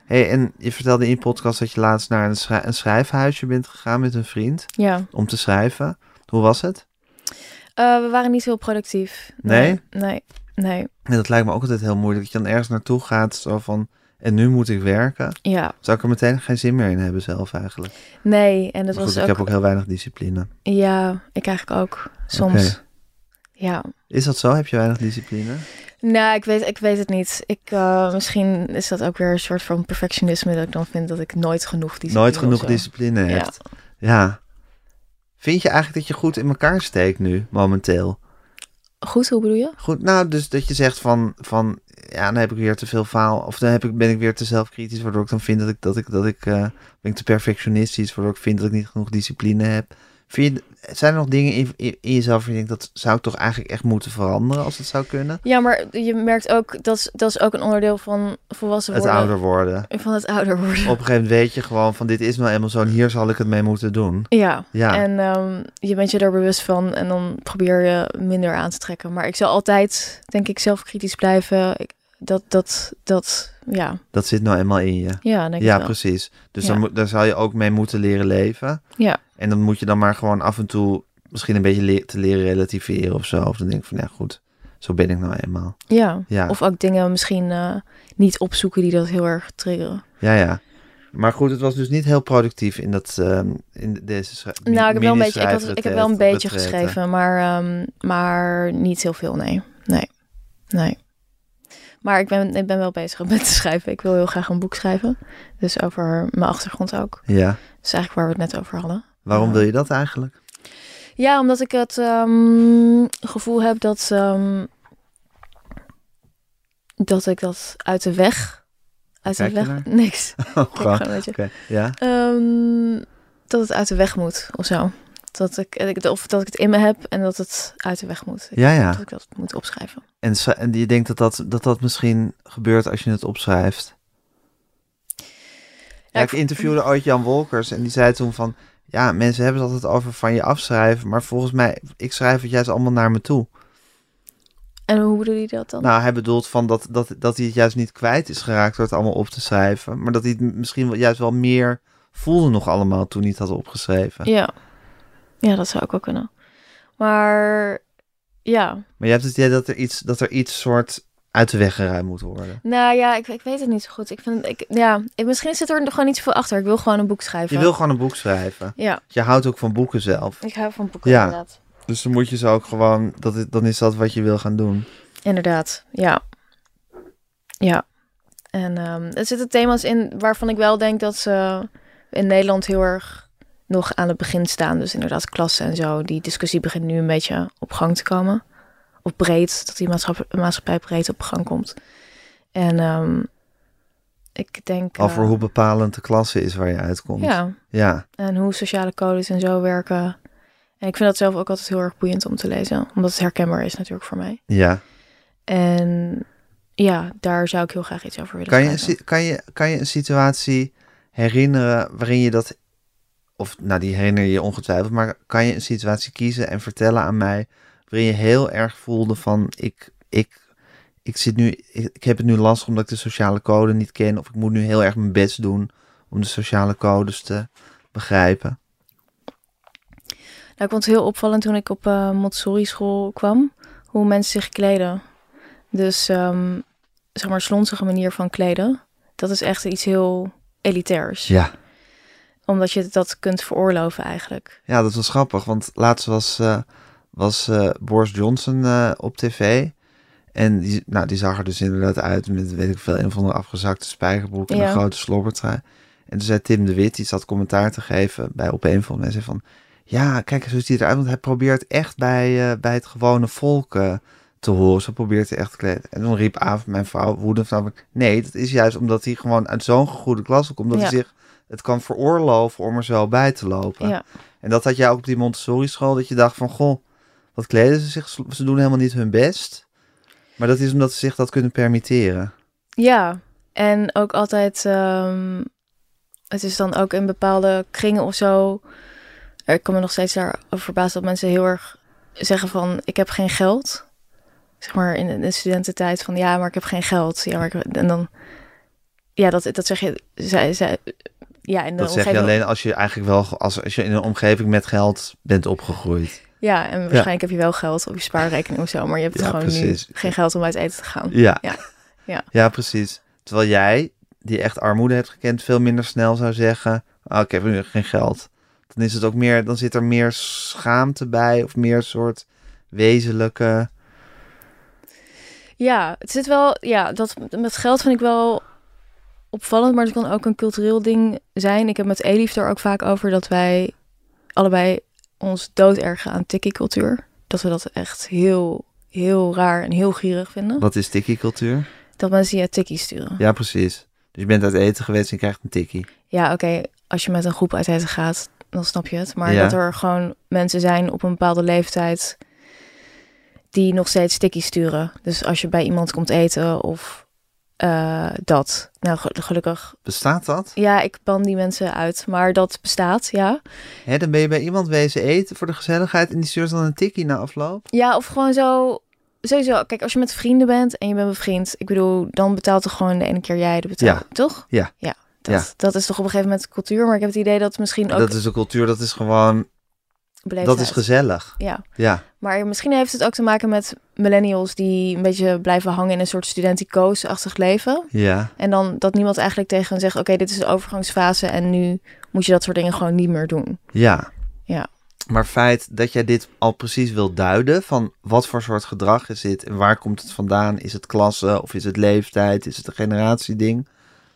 Hey, en je vertelde in je podcast dat je laatst naar een, schrij- een schrijfhuisje bent gegaan met een vriend ja. om te schrijven. Hoe was het? Eh, we waren niet heel productief. Nee? Nee, nee. En dat lijkt me ook altijd heel moeilijk. Dat je dan ergens naartoe gaat, zo van, en nu moet ik werken. Ja, Zou ik er meteen geen zin meer in hebben zelf eigenlijk. nee. En dat Maar was goed, ook... ik heb ook heel weinig discipline. Ja, ik eigenlijk ook. Soms. Ja. Is dat zo? Heb je weinig discipline? Nou, ik weet, ik weet het niet. Ik, eh, misschien is dat ook weer een soort van perfectionisme dat ik dan vind dat ik nooit genoeg discipline Nooit genoeg discipline Ja. hebt. Ja. Vind je eigenlijk dat je goed in elkaar steekt nu, momenteel? Goed, hoe bedoel je? Goed, nou, dus dat je zegt van, van ja, dan heb ik weer te veel faal, of dan heb ik, ben ik weer te zelfkritisch, waardoor ik dan vind dat ik, dat ik, dat ik, eh, ben ik te perfectionistisch, waardoor ik vind dat ik niet genoeg discipline heb. Vind je, zijn er nog dingen in, in, in jezelf je denkt, dat zou ik toch eigenlijk echt moeten veranderen als het zou kunnen? Ja, maar je merkt ook, dat is, dat is ook een onderdeel van volwassen Het worden. ouder worden. Van het ouder worden. Op een gegeven moment weet je gewoon van, dit is nou eenmaal zo en hier zal ik het mee moeten doen. Ja, Ja. en ehm, je bent je er bewust van en dan probeer je minder aan te trekken. Maar ik zal altijd, denk ik, zelfkritisch blijven. Ik, dat, dat, dat, ja, Dat zit nou eenmaal in je. ja, denk Ja, wel. precies. Dus Ja. dan moet, daar zou je ook mee moeten leren leven. Ja. En dan moet je dan maar gewoon af en toe misschien een beetje le- te leren relativeren of zo. Of dan denk ik van, ja goed, zo ben ik nou eenmaal. Ja. Ja, Of ook dingen misschien eh, niet opzoeken die dat heel erg triggeren. ja, ja. Maar goed, het was dus niet heel productief in, dat, ehm, in deze nou, ik heb wel een beetje, ik, heb wel een beetje geschreven, maar, ehm, maar niet heel veel, nee. Nee, nee. Maar ik ben, ik ben wel bezig met te schrijven. Ik wil heel graag een boek schrijven. Dus over mijn achtergrond ook. Ja, Dat is eigenlijk waar we het net over hadden. Waarom wil je dat eigenlijk? Ja, omdat ik het ehm, gevoel heb dat, ehm, dat ik dat uit de weg. Uit de Kijk weg. naar? Niks. Oh, gewoon. een beetje. Ja? Ehm, dat het uit de weg moet of zo. Dat ik, of dat ik het in me heb en dat het uit de weg moet. Ik- Ja, ja. Dat ik dat moet opschrijven. En, schri- en je denkt dat dat, dat dat misschien gebeurt als je het opschrijft? Ja, ik ik- interviewde ooit Jan Wolkers en die zei toen van... Ja, mensen hebben het altijd over van je afschrijven, maar volgens mij, ik schrijf het juist allemaal naar me toe. En hoe bedoel je dat dan? Nou, hij bedoelt van dat, dat, dat hij het juist niet kwijt is geraakt door het allemaal op te schrijven. Maar dat hij het misschien wel, juist wel meer voelde nog allemaal toen hij het had opgeschreven. Ja. Ja, dat zou ook wel kunnen. Maar ja. Maar je hebt het idee dat er iets, dat er iets soort uit de weg geruimd moet worden. Nou ja, ik, ik weet het niet zo goed. Ik vind, ik, ja, ik, misschien zit er gewoon niet zoveel achter. Ik wil gewoon een boek schrijven. Je wil gewoon een boek schrijven. Ja, Je houdt ook van boeken zelf. ik hou van boeken Ja. inderdaad. Dus dan moet je ze ook gewoon, dat, is- dan is dat wat je wil gaan doen. Inderdaad, ja. Ja. En ehm, er zitten thema's in waarvan ik wel denk dat ze in Nederland heel erg nog aan het begin staan. Dus inderdaad klassen en zo. Die discussie begint nu een beetje op gang te komen. Of breed, dat die maatschappij, maatschappij breed op gang komt. En ehm, ik denk... Over eh, hoe bepalend de klasse is waar je uitkomt. Ja, Ja, en hoe sociale codes en zo werken. En ik vind dat zelf ook altijd heel erg boeiend om te lezen. Omdat het herkenbaar is natuurlijk voor mij. ja. En ja, daar zou ik heel graag iets over willen Kan je, een, kan, je, kan je een situatie herinneren waarin je dat, of nou die herinner je je ongetwijfeld, maar kan je een situatie kiezen en vertellen aan mij waarin je heel erg voelde van ik, ik, ik zit nu, ik, ik heb het nu lastig omdat ik de sociale code niet ken. Of ik moet nu heel erg mijn best doen om de sociale codes te begrijpen. Nou, ik vond het heel opvallend toen ik op uh, Montessori school kwam, hoe mensen zich kleden. Dus, um, zeg maar, slonzige manier van kleden. Dat is echt iets heel elitairs. Ja. Omdat je dat kunt veroorloven eigenlijk. Ja, dat was grappig, want laatst was, uh, was uh, Boris Johnson uh, op tv. En die, nou, die zag er dus inderdaad uit met, weet ik veel, een of andere afgezakte spijkerbroek en ja. een grote slobbertrui. En toen zei Tim de Wit, die zat commentaar te geven bij op een van mensen van... Ja, kijk, zo ziet hij eruit, want hij probeert echt bij, uh, bij het gewone volk te horen. Zo probeert hij echt te kleden. En dan riep Aaf, mijn vrouw, woedend van... Nee, dat is juist omdat hij gewoon uit zo'n goede klas komt. Omdat ja. hij zich het kan veroorloven om er zo bij te lopen. Ja. En dat had jij ook op die Montessori school, dat je dacht van... Goh, wat kleden ze zich? Ze doen helemaal niet hun best. Maar dat is omdat ze zich dat kunnen permitteren. Ja, en ook altijd... Um, het is dan ook in bepaalde kringen of zo... Ik kan me nog steeds daarover verbazen dat mensen heel erg zeggen van... ik heb geen geld. Zeg maar in de studententijd van... ja, maar ik heb geen geld. Ja, maar ik, en dan... Ja, dat, dat zeg je... Zij, zij, ja, in de dat zeg je alleen als je eigenlijk wel... Als, als je in een omgeving met geld bent opgegroeid. Ja, en waarschijnlijk heb je wel geld op je spaarrekening of zo, maar je hebt gewoon precies. nu geen geld om uit eten te gaan. Ja. Ja. ja. ja, precies. Terwijl jij, die echt armoede hebt gekend, veel minder snel zou zeggen: oh, ik heb nu geen geld. Dan is het ook meer, dan zit er meer schaamte bij of meer soort wezenlijke. Ja, het zit wel, ja, dat met geld vind ik wel opvallend, maar het kan ook een cultureel ding zijn. Ik heb met Elif er ook vaak over dat wij allebei ons doodergen aan tikkie-cultuur. Dat we dat echt heel, heel raar en heel gierig vinden. Wat is tikkie-cultuur? Dat mensen je tikkie sturen. Ja, precies. Dus je bent uit eten geweest en je krijgt een tikkie. Ja, oké. Okay. Als je met een groep uit eten gaat, dan snap je het. Maar ja. dat er gewoon mensen zijn op een bepaalde leeftijd die nog steeds tikkie sturen. Dus als je bij iemand komt eten of uh, dat. Nou, gelukkig. Bestaat dat? Ja, ik ban die mensen uit, maar dat bestaat, ja. Hè, dan ben je bij iemand wezen eten voor de gezelligheid en die stuurt dan een tikkie na afloop? Ja, of gewoon zo. Sowieso, kijk, als je met vrienden bent en je bent bevriend, ik bedoel, dan betaalt toch gewoon de ene keer jij de betaal, ja. toch? Ja. Ja. Dat, ja. dat is toch op een gegeven moment cultuur, maar ik heb het idee dat misschien ook. Dat is de cultuur, dat is gewoon. Dat is gezellig. Ja. ja. Maar misschien heeft het ook te maken met millennials die een beetje blijven hangen in een soort studenticoos-achtig leven. Ja. En dan dat niemand eigenlijk tegen hen zegt: Oké, dit is de overgangsfase en nu moet je dat soort dingen gewoon niet meer doen. Ja. Ja. Maar feit dat jij dit al precies wil duiden van wat voor soort gedrag is dit en waar komt het vandaan? Is het klasse of is het leeftijd? Is het een generatieding?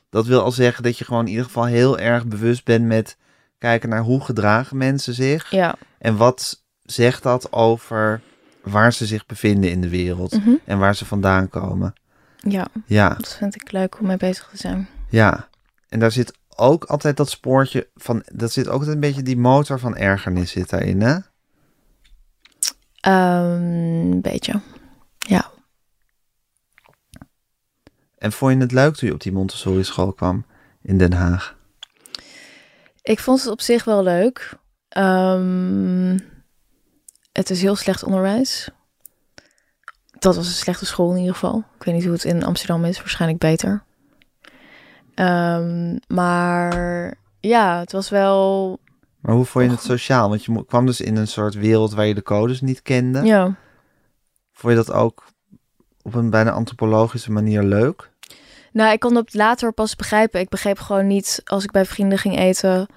Dat wil al zeggen dat je gewoon in ieder geval heel erg bewust bent met kijken naar hoe gedragen mensen zich. Ja. En wat zegt dat over waar ze zich bevinden in de wereld Mhm. en waar ze vandaan komen. Ja, Ja, dat vind ik leuk om mee bezig te zijn. ja. En daar zit ook altijd dat spoortje van, dat zit ook altijd een beetje die motor van ergernis zit daarin, hè? Ehm, een beetje. Ja. En vond je het leuk toen je op die Montessori school kwam in Den Haag? Ik vond het op zich wel leuk. Ehm, het is heel slecht onderwijs. Dat was een slechte school in ieder geval. Ik weet niet hoe het in Amsterdam is. Waarschijnlijk beter. Ehm, maar ja, het was wel... Maar hoe vond je het sociaal? Want je kwam dus in een soort wereld waar je de codes niet kende. Ja. Vond je dat ook op een bijna antropologische manier leuk? Nou, ik kon het later pas begrijpen. Ik begreep gewoon niet als ik bij vrienden ging eten...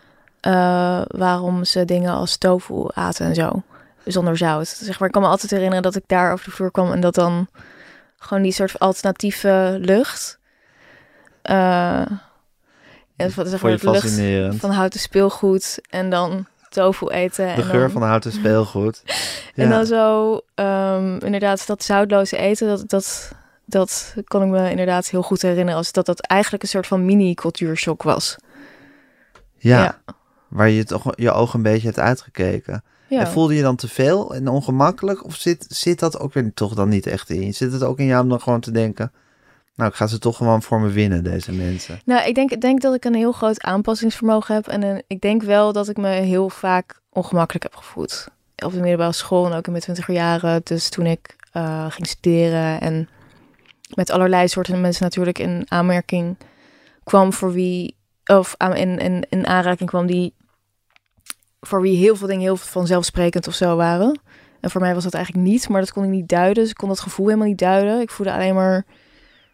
eh, waarom ze dingen als tofu aten en zo. Zonder zout. Zeg maar, ik kan me altijd herinneren dat ik daar over de vloer kwam... en dat dan gewoon die soort alternatieve lucht... eh, en van, zeg maar, lucht van houten speelgoed en dan tofu eten. De en geur dan, van houten speelgoed. En dan zo, ehm, inderdaad, dat zoutloze eten, dat, dat, dat kon ik me inderdaad heel goed herinneren. Als dat dat eigenlijk een soort van mini-cultuurshock was. Ja, Ja. waar je toch je ogen een beetje hebt uitgekeken. Ja. En voelde je dan te veel en ongemakkelijk? Of zit, zit dat ook weer toch dan niet echt in? Zit het ook in jou om dan gewoon te denken... Nou, ik ga ze toch gewoon voor me winnen, deze mensen. Nou, ik denk, ik denk dat ik een heel groot aanpassingsvermogen heb. En een- ik denk wel dat ik me heel vaak ongemakkelijk heb gevoeld. Op de middelbare school en ook in mijn twintiger jaren. Dus toen ik eh, ging studeren en met allerlei soorten mensen natuurlijk in aanmerking kwam voor wie, of in, in, in aanraking kwam die voor wie heel veel dingen heel vanzelfsprekend of zo waren. En voor mij was dat eigenlijk niet, maar dat kon ik niet duiden. Dus ik kon dat gevoel helemaal niet duiden. Ik voelde alleen maar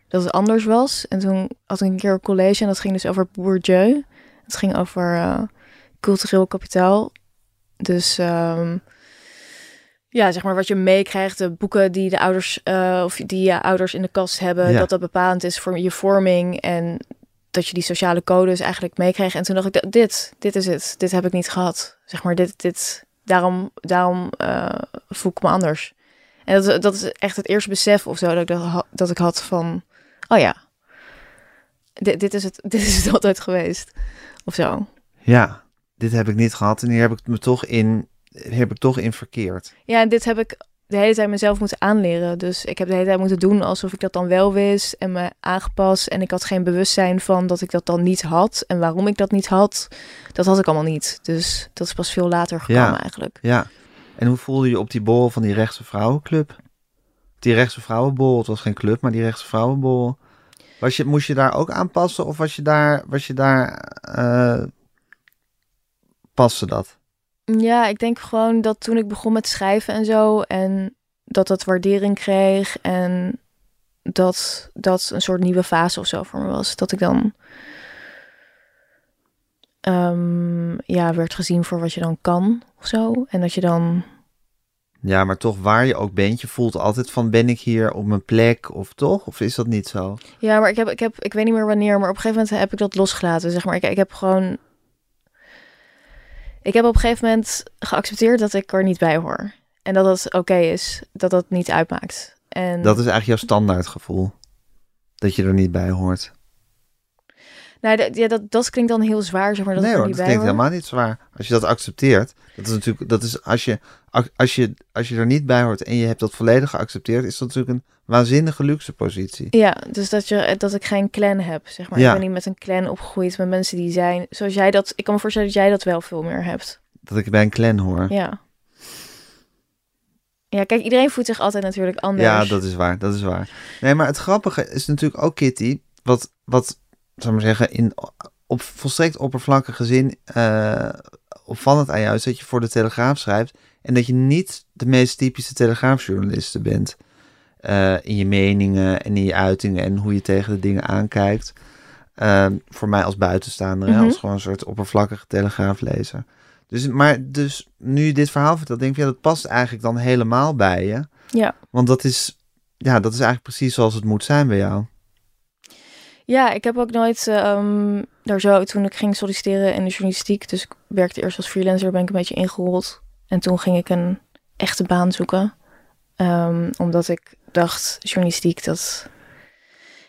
dat het anders was. En toen had ik een keer een college en dat ging dus over Bourdieu. Het ging over uh, cultureel kapitaal. Dus um, ja, zeg maar wat je meekrijgt, de boeken die de ouders uh, of die je ouders in de kast hebben, dat dat bepalend is voor je vorming en dat je die sociale codes eigenlijk meekreeg. En toen dacht ik, dit, dit is het, dit heb ik niet gehad. Zeg maar, dit, dit, daarom, daarom uh, voel ik me anders. En dat, dat is echt het eerste besef of zo dat ik, dat, dat ik had van, oh ja, dit, dit, is het, dit is het altijd geweest. Of zo. Ja, dit heb ik niet gehad en hier heb ik me toch in heb ik toch in verkeerd. Ja, en dit heb ik de hele tijd mezelf moeten aanleren. Dus ik heb de hele tijd moeten doen alsof ik dat dan wel wist en me aangepast. En ik had geen bewustzijn van dat ik dat dan niet had. En waarom ik dat niet had, dat had ik allemaal niet. Dus dat is pas veel later gekomen ja, eigenlijk. Ja. En hoe voelde je op die borrel van die rechtse vrouwenclub? Die rechtse vrouwenbol, het was geen club, maar die rechtse vrouwenbol. Was je, moest je daar ook aanpassen of was je daar, was je daar, uh, paste dat? Ja, ik denk gewoon dat toen ik begon met schrijven en zo en dat dat waardering kreeg en dat dat een soort nieuwe fase of zo voor me was. Dat ik dan um, ja, werd gezien voor wat je dan kan of zo. En dat je dan. Ja, maar toch waar je ook bent, je voelt altijd van ben ik hier op mijn plek of toch? Of is dat niet zo? Ja, maar ik heb, ik heb, ik weet niet meer wanneer, maar op een gegeven moment heb ik dat losgelaten. Zeg maar, ik, ik heb gewoon ik heb op een gegeven moment geaccepteerd dat ik er niet bij hoor. En dat dat oké is, dat dat niet uitmaakt. En... Dat is eigenlijk jouw standaardgevoel. Dat je er niet bij hoort. Nou, ja, dat, dat klinkt dan heel zwaar, zeg maar. Dat nee hoor, dat klinkt helemaal niet zwaar. Als je dat accepteert, dat is natuurlijk, dat is als je, als je, als je er niet bij hoort en je hebt dat volledig geaccepteerd, is dat natuurlijk een waanzinnige luxe positie. Ja, dus dat, je, dat ik geen clan heb, zeg maar. Ja. Ik ben niet met een clan opgegroeid met mensen die zijn, zoals jij dat, ik kan me voorstellen dat jij dat wel veel meer hebt. Dat ik bij een clan hoor. Ja. Ja, kijk, iedereen voelt zich altijd natuurlijk anders. Ja, dat is waar, dat is waar. Nee, maar het grappige is natuurlijk ook, Kitty, wat, wat zou maar zeggen, in op volstrekt oppervlakkige zin uh, opvallend aan jou is dat je voor de Telegraaf schrijft en dat je niet de meest typische Telegraafjournalisten bent. Uh, in je meningen en in je uitingen en hoe je tegen de dingen aankijkt. Uh, voor mij als buitenstaander, mm als gewoon een soort oppervlakkige telegraaflezer. Dus, maar dus nu je dit verhaal vertelt, denk ik, ja, dat past eigenlijk dan helemaal bij je. Ja. Want dat is, ja, dat is eigenlijk precies zoals het moet zijn bij jou. Ja, ik heb ook nooit um, daar zo, toen ik ging solliciteren in de journalistiek, dus ik werkte eerst als freelancer, ben ik een beetje ingerold. En toen ging ik een echte baan zoeken. Um, omdat ik dacht, journalistiek, dat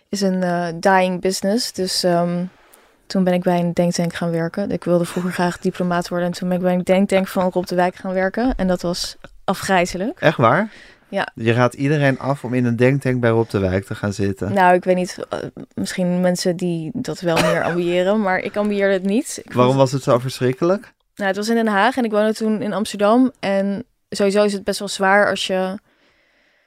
is een uh, dying business. Dus um, toen ben ik bij een denktank gaan werken. Ik wilde vroeger graag diplomaat worden. En toen ben ik bij een denktank van Rob de Wijk gaan werken. En dat was afgrijzelijk. Echt waar? Ja. Je gaat iedereen af om in een denktank bij Rob de Wijk te gaan zitten. Nou, ik weet niet. Uh, misschien mensen die dat wel meer ambiëren, maar ik ambieerde het niet. Ik Waarom was het zo verschrikkelijk? Nou, het was in Den Haag en ik woonde toen in Amsterdam. En sowieso is het best wel zwaar als je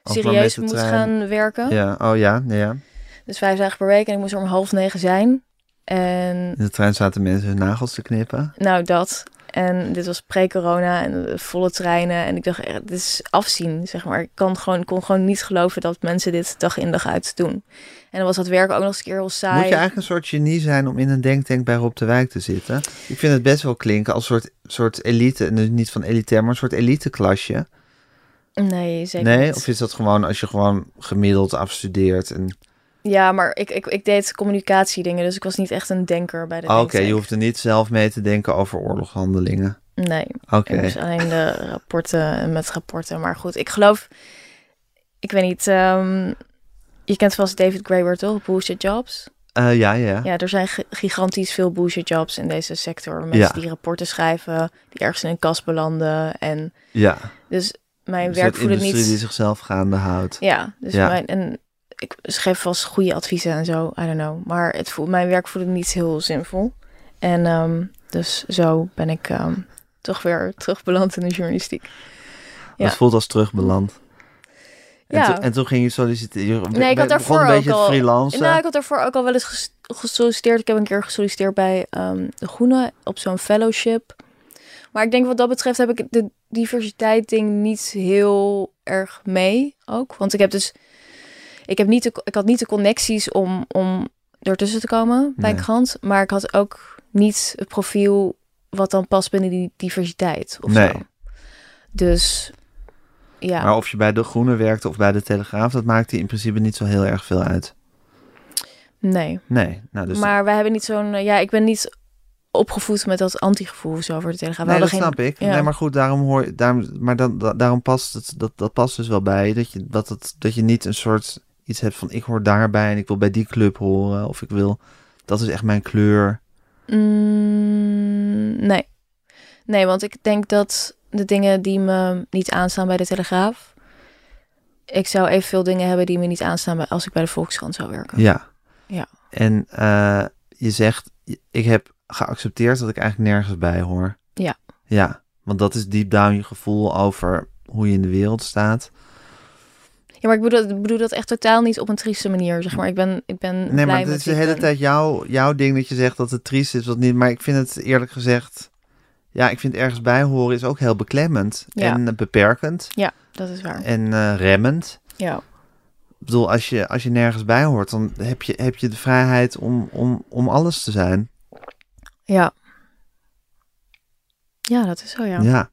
serieus moet gaan werken. Ja, oh ja, ja. Dus vijf dagen per week en ik moest er om half negen zijn. En in de trein zaten mensen hun nagels te knippen. Nou, dat. En dit was pre-corona en volle treinen. En ik dacht, dit is afzien, zeg maar. Ik kan gewoon, kon gewoon niet geloven dat mensen dit dag in dag uit doen. En dan was dat werk ook nog eens een keer heel saai. Moet je eigenlijk een soort genie zijn om in een denktank bij Rob de Wijk te zitten? Ik vind het best wel klinken als soort, soort elite, niet van elitair, maar een soort elite klasje. Nee, zeker Nee? niet. Of is dat gewoon als je gewoon gemiddeld afstudeert en... Ja, maar ik, ik, ik deed communicatiedingen, dus ik was niet echt een denker bij de Oké, je hoefde niet zelf mee te denken over oorlogshandelingen. Nee, oké. Okay. Dus alleen de rapporten met rapporten. Maar goed, ik geloof, ik weet niet, um, je kent vast David Graeber toch? Bullshit Jobs. Uh, ja, ja. Ja, er zijn gigantisch veel bullshit jobs in deze sector. Mensen ja. die rapporten schrijven, die ergens in een kast belanden. En ja. Dus mijn dus werk voelde niet... die zichzelf gaande houdt. Ja, dus ja. mijn... En ik schreef vast goede adviezen en zo, I don't know. Maar het voelt, mijn werk voelde niet heel zinvol. En um, dus zo ben ik um, toch weer terugbeland in de journalistiek. Ja. Het voelt als terugbeland. En, Ja. toen, en toen ging je solliciteren. Nee, ik had daarvoor een ook beetje al- het freelancen. Nou, ik had daarvoor ook al wel eens ges- gesolliciteerd. Ik heb een keer gesolliciteerd bij ehm, De Groene op zo'n fellowship. Maar ik denk wat dat betreft heb ik de diversiteit ding niet heel erg mee ook. Want ik heb dus... Ik, heb niet de, ik had niet de connecties om, om ertussen te komen bij Nee. een krant. Maar ik had ook niet het profiel wat dan past binnen die diversiteit of Nee. zo. Dus ja. Maar of je bij De Groene werkte of bij De Telegraaf, dat maakte in principe niet zo heel erg veel uit. nee. Nee, nou dus... maar wij hebben niet zo'n... eh, Ja, ik ben niet opgevoed met dat anti-gevoel zo over de Telegraaf. We Nee, dat hadden snap ik. ja. Nee, maar goed, daarom hoor je, daarom, maar dan, da- daarom past het, dat, dat past dus wel bij dat je, dat het, dat je niet een soort iets hebt van ik hoor daarbij en ik wil bij die club horen of ik wil, dat is echt mijn kleur. Mm, nee. Nee, want ik denk dat de dingen die me niet aanstaan bij de Telegraaf... Ik zou evenveel dingen hebben die me niet aanstaan bij, als ik bij de Volkskrant zou werken. Ja. Ja. En eh, je zegt, ik heb geaccepteerd dat ik eigenlijk nergens bij hoor. Ja. Ja, want dat is deep down je gevoel over hoe je in de wereld staat. Ja, maar ik bedoel, ik bedoel dat echt totaal niet op een trieste manier, zeg maar. Ik ben, ik ben Nee, maar het is de hele ben. tijd jouw, jouw ding dat je zegt dat het triest is, wat niet. Maar ik vind het eerlijk gezegd, ja, ik vind ergens bij horen is ook heel beklemmend Ja. en beperkend Ja, dat is waar. en eh, remmend. Ja. Ik bedoel, als je, als je nergens bij hoort, dan heb je, heb je de vrijheid om, om, om alles te zijn. Ja. Ja, dat is zo, ja. Ja.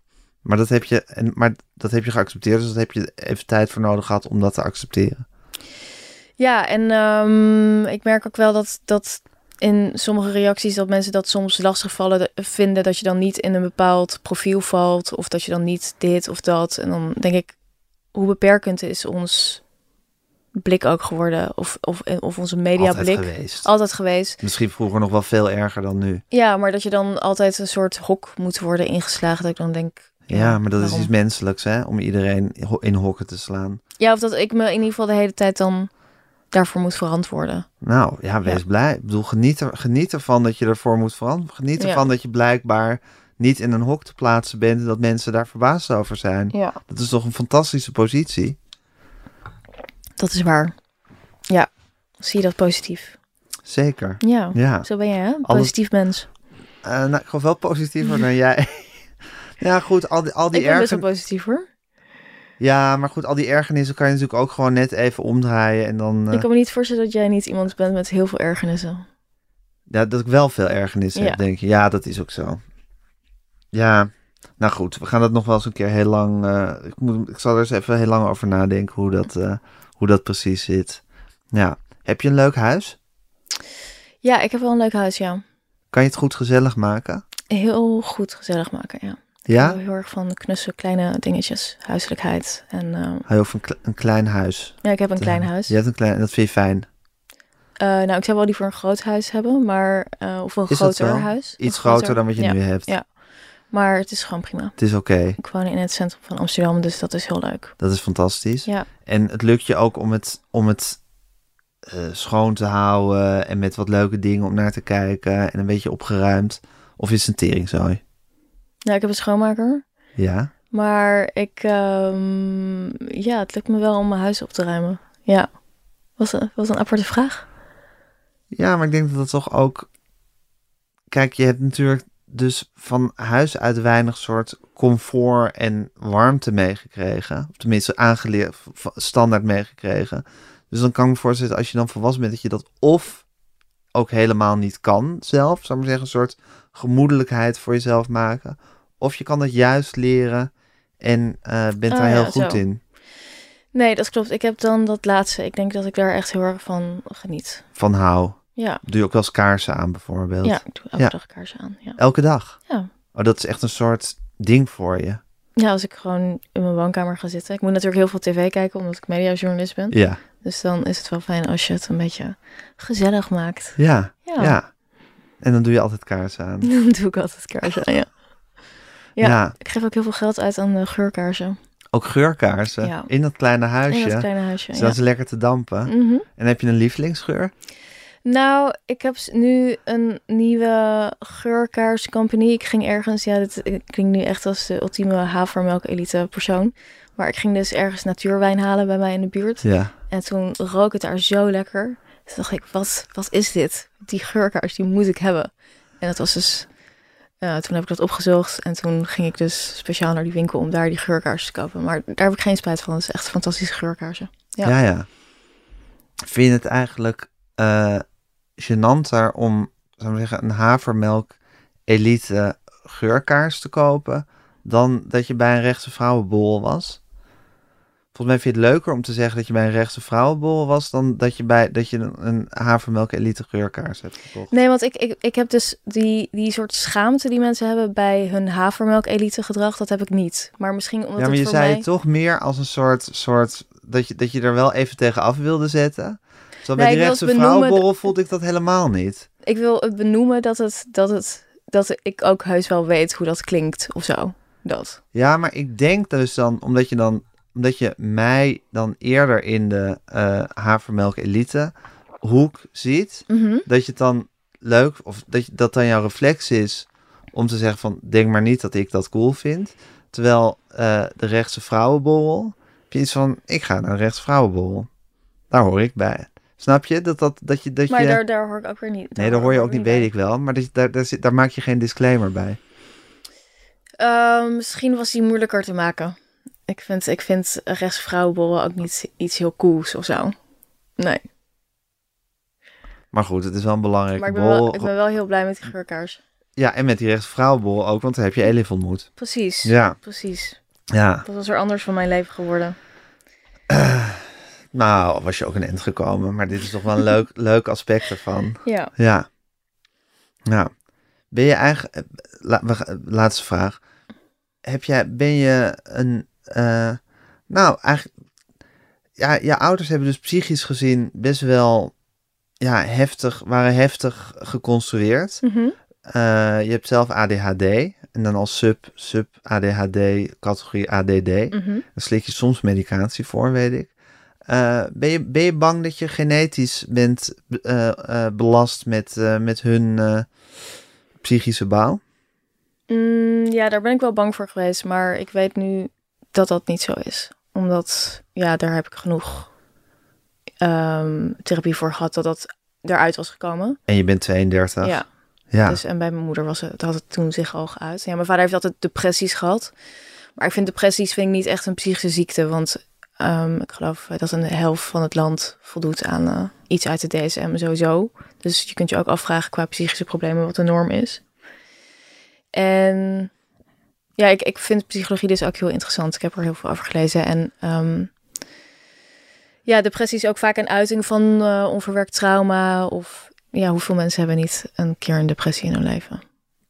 Maar dat heb je, en, maar dat heb je geaccepteerd, dus daar heb je even tijd voor nodig gehad om dat te accepteren. Ja, en ehm, ik merk ook wel dat, dat in sommige reacties dat mensen dat soms lastig vallen, de- vinden dat je dan niet in een bepaald profiel valt of dat je dan niet dit of dat. En dan denk ik, hoe beperkend is ons blik ook geworden of, of, of onze Altijd mediablik? geweest. Altijd geweest. Misschien vroeger nog wel veel erger dan nu. Ja, maar dat je dan altijd een soort hok moet worden ingeslagen. Dat ik dan denk. Ja, maar dat is iets menselijks, hè? Om iedereen in hokken te slaan. Ja, of dat ik me in ieder geval de hele tijd dan daarvoor moet verantwoorden. Nou, ja, wees Ja. blij. Ik bedoel, geniet, er, geniet ervan dat je ervoor moet veranderen. Geniet Ja. ervan dat je blijkbaar niet in een hok te plaatsen bent... en dat mensen daar verbaasd over zijn. Ja. Dat is toch een fantastische positie? Dat is waar. Ja, zie je dat positief. Zeker. Ja, Ja. zo ben je, hè? Positief mens. Eh, nou, ik geloof wel positiever dan jij. ja, goed, al die, al die Ik ben best wel positief, hoor. Ja, maar goed, al die ergernissen kan je natuurlijk ook gewoon net even omdraaien... en dan... eh, Ik kan me niet voorstellen dat jij niet iemand bent met heel veel ergernissen. Ja, dat ik wel veel ergernis heb, denk je. Ja, dat is ook zo. Ja, nou goed, we gaan dat nog wel eens een keer heel lang... eh, ik, moet, ik zal er eens even heel lang over nadenken hoe dat, eh, hoe dat precies zit. Ja, heb je een leuk huis? Ja, ik heb wel een leuk huis, ja. Kan je het goed gezellig maken? Heel goed gezellig maken, ja. Ja? Heel erg van knusse kleine dingetjes, huiselijkheid. En Hou je van een, kle- een klein huis? ja, ik heb een klein huis. Je hebt een klein... En dat vind je fijn? Eh, nou, ik zou wel liever een groot huis hebben, maar eh, of een Is groter huis. Iets groter dan wat je ja. nu hebt? Ja. Maar het is gewoon prima. Het is oké. Ik woon in het centrum van Amsterdam, dus dat is heel leuk. Dat is fantastisch. Ja. En het lukt je ook om het, om het eh, schoon te houden en met wat leuke dingen om naar te kijken en een beetje opgeruimd. Of is het een teringzooi? Nou, ik heb een schoonmaker. Ja. Maar ik, ehm, ja, het lukt me wel om mijn huis op te ruimen. Ja. Was een, was een aparte vraag. Ja, maar ik denk dat dat toch ook... Kijk, je hebt natuurlijk dus van huis uit weinig soort comfort en warmte meegekregen. Of tenminste aangeleerd, standaard meegekregen. Dus dan kan ik me voorstellen, als je dan volwassen bent, dat je dat of ook helemaal niet kan zelf. Zou ik maar zeggen, een soort gemoedelijkheid voor jezelf maken. Of je kan dat juist leren en eh, bent Oh daar ja, heel goed zo. in. Nee, dat klopt. Ik heb dan dat laatste. Ik denk dat ik daar echt heel erg van geniet. Van hou. Ja, Doe je ook wel eens kaarsen aan bijvoorbeeld? ja ik doe elke Ja. dag kaarsen aan. Ja. Elke dag? Ja. Oh, dat is echt een soort ding voor je. ja, als ik gewoon in mijn woonkamer ga zitten. Ik moet natuurlijk heel veel tv kijken, omdat ik mediajournalist ben. Ja. Dus dan is het wel fijn als je het een beetje gezellig maakt. Ja. Ja, Ja. En dan doe je altijd kaarsen aan. dan doe ik altijd kaarsen aan, ja. Ja. Ja, ik geef ook heel veel geld uit aan de geurkaarsen. Ook geurkaarsen Ja. in dat kleine huisje. In dat kleine huisje, Zodat ze lekker te dampen. Mhm. En heb je een lievelingsgeur? Nou, ik heb nu een nieuwe geurkaarscompagnie. Ik ging ergens, ja, dit eh, klinkt nu echt als de ultieme havermelk elite persoon. Maar ik ging dus ergens natuurwijn halen bij mij in de buurt. Ja. En toen rook het daar zo lekker. Toen dacht ik, wat, wat is dit? Die geurkaars, die moet ik hebben. En dat was dus... Toen heb ik dat opgezocht en toen ging ik dus speciaal naar die winkel om daar die geurkaars te kopen. Maar daar heb ik geen spijt van. Het is echt fantastische geurkaarsen. Ja. ja. Vind je het eigenlijk uh, gênanter om, zou zeggen, een havermelk elite geurkaars te kopen dan dat je bij een rechtse vrouwenbol was? Volgens mij vind je het leuker om te zeggen dat je bij een rechtse vrouwenbol was dan dat je bij dat je een, havermelk elite geurkaars hebt gekocht. Nee, want ik, ik, ik heb dus die, die soort schaamte die mensen hebben bij hun havermelk elite gedrag, dat heb ik niet. Maar misschien omdat ja, maar het je voor zei mij... het toch meer als een soort, soort dat, je, dat je er wel even tegen af wilde zetten. Zo bij Nee, die rechtse vrouwenborrel voelde ik dat helemaal niet. Ik wil het benoemen dat het, dat het dat ik ook heus wel weet hoe dat klinkt of zo. Dat. Ja, maar ik denk dus dan, omdat je dan, omdat je mij dan eerder in de eh, havermelk elite hoek ziet, Mhm. dat je het dan leuk, of dat, je, dat dan jouw reflex is om te zeggen van, denk maar niet dat ik dat cool vind. Terwijl eh, de rechtse vrouwenborrel, heb je iets van, ik ga naar de rechtse vrouwenborrel. Daar hoor ik bij. Snap je? Dat, dat, dat je, dat Maar je... daar, daar hoor ik ook weer niet. Nee, daar hoor je ook niet, bij. weet ik wel. Maar dat, daar, daar, zit, daar maak je geen disclaimer bij. Ehm, misschien was die moeilijker te maken. Ik vind, ik vind rechtsvrouwenborrel ook niet iets heel cools of zo. Nee, Maar goed, het is wel een belangrijke maar ik ben, borrel. wel, ik ben wel heel blij met die geurkaars. Ja, en met die rechtse vrouwenborrel ook, want daar heb je Elif ontmoet. Precies, Ja, precies. ja. Dat was er anders van mijn leven geworden. Nou, was je ook een eind gekomen, maar dit is toch wel een leuk, leuk aspect ervan. Ja. Ja. Ja. Ben je eigenlijk... eh, La, laatste vraag. Heb jij, ben je een... eh, nou, eigenlijk... Ja, je ouders hebben dus psychisch gezien best wel... Ja, heftig, waren heftig geconstrueerd. Eh, je hebt zelf ADHD. En dan als sub, sub ADHD, categorie ADD. Mhm. Daar slik je soms medicatie voor, weet ik. Eh, ben, je, ben je bang dat je genetisch bent belast met, met hun psychische bouw? Mm, ja, daar ben ik wel bang voor geweest. Maar ik weet nu dat dat niet zo is. Omdat, ja, daar heb ik genoeg ehm, therapie voor gehad dat dat eruit was gekomen. En je bent 32. Ja, ja. dus en bij mijn moeder was het, had het toen zich al geuit. Ja, mijn vader heeft altijd depressies gehad. Maar ik vind depressies vind ik niet echt een psychische ziekte. Want ehm, ik geloof dat een helft van het land voldoet aan eh, iets uit de DSM sowieso. Dus je kunt je ook afvragen qua psychische problemen wat de norm is. En ja, ik, ik vind psychologie dus ook heel interessant. Ik heb er heel veel over gelezen. En ehm, ja, depressie is ook vaak een uiting van eh, onverwerkt trauma. Of ja, hoeveel mensen hebben niet een keer een depressie in hun leven?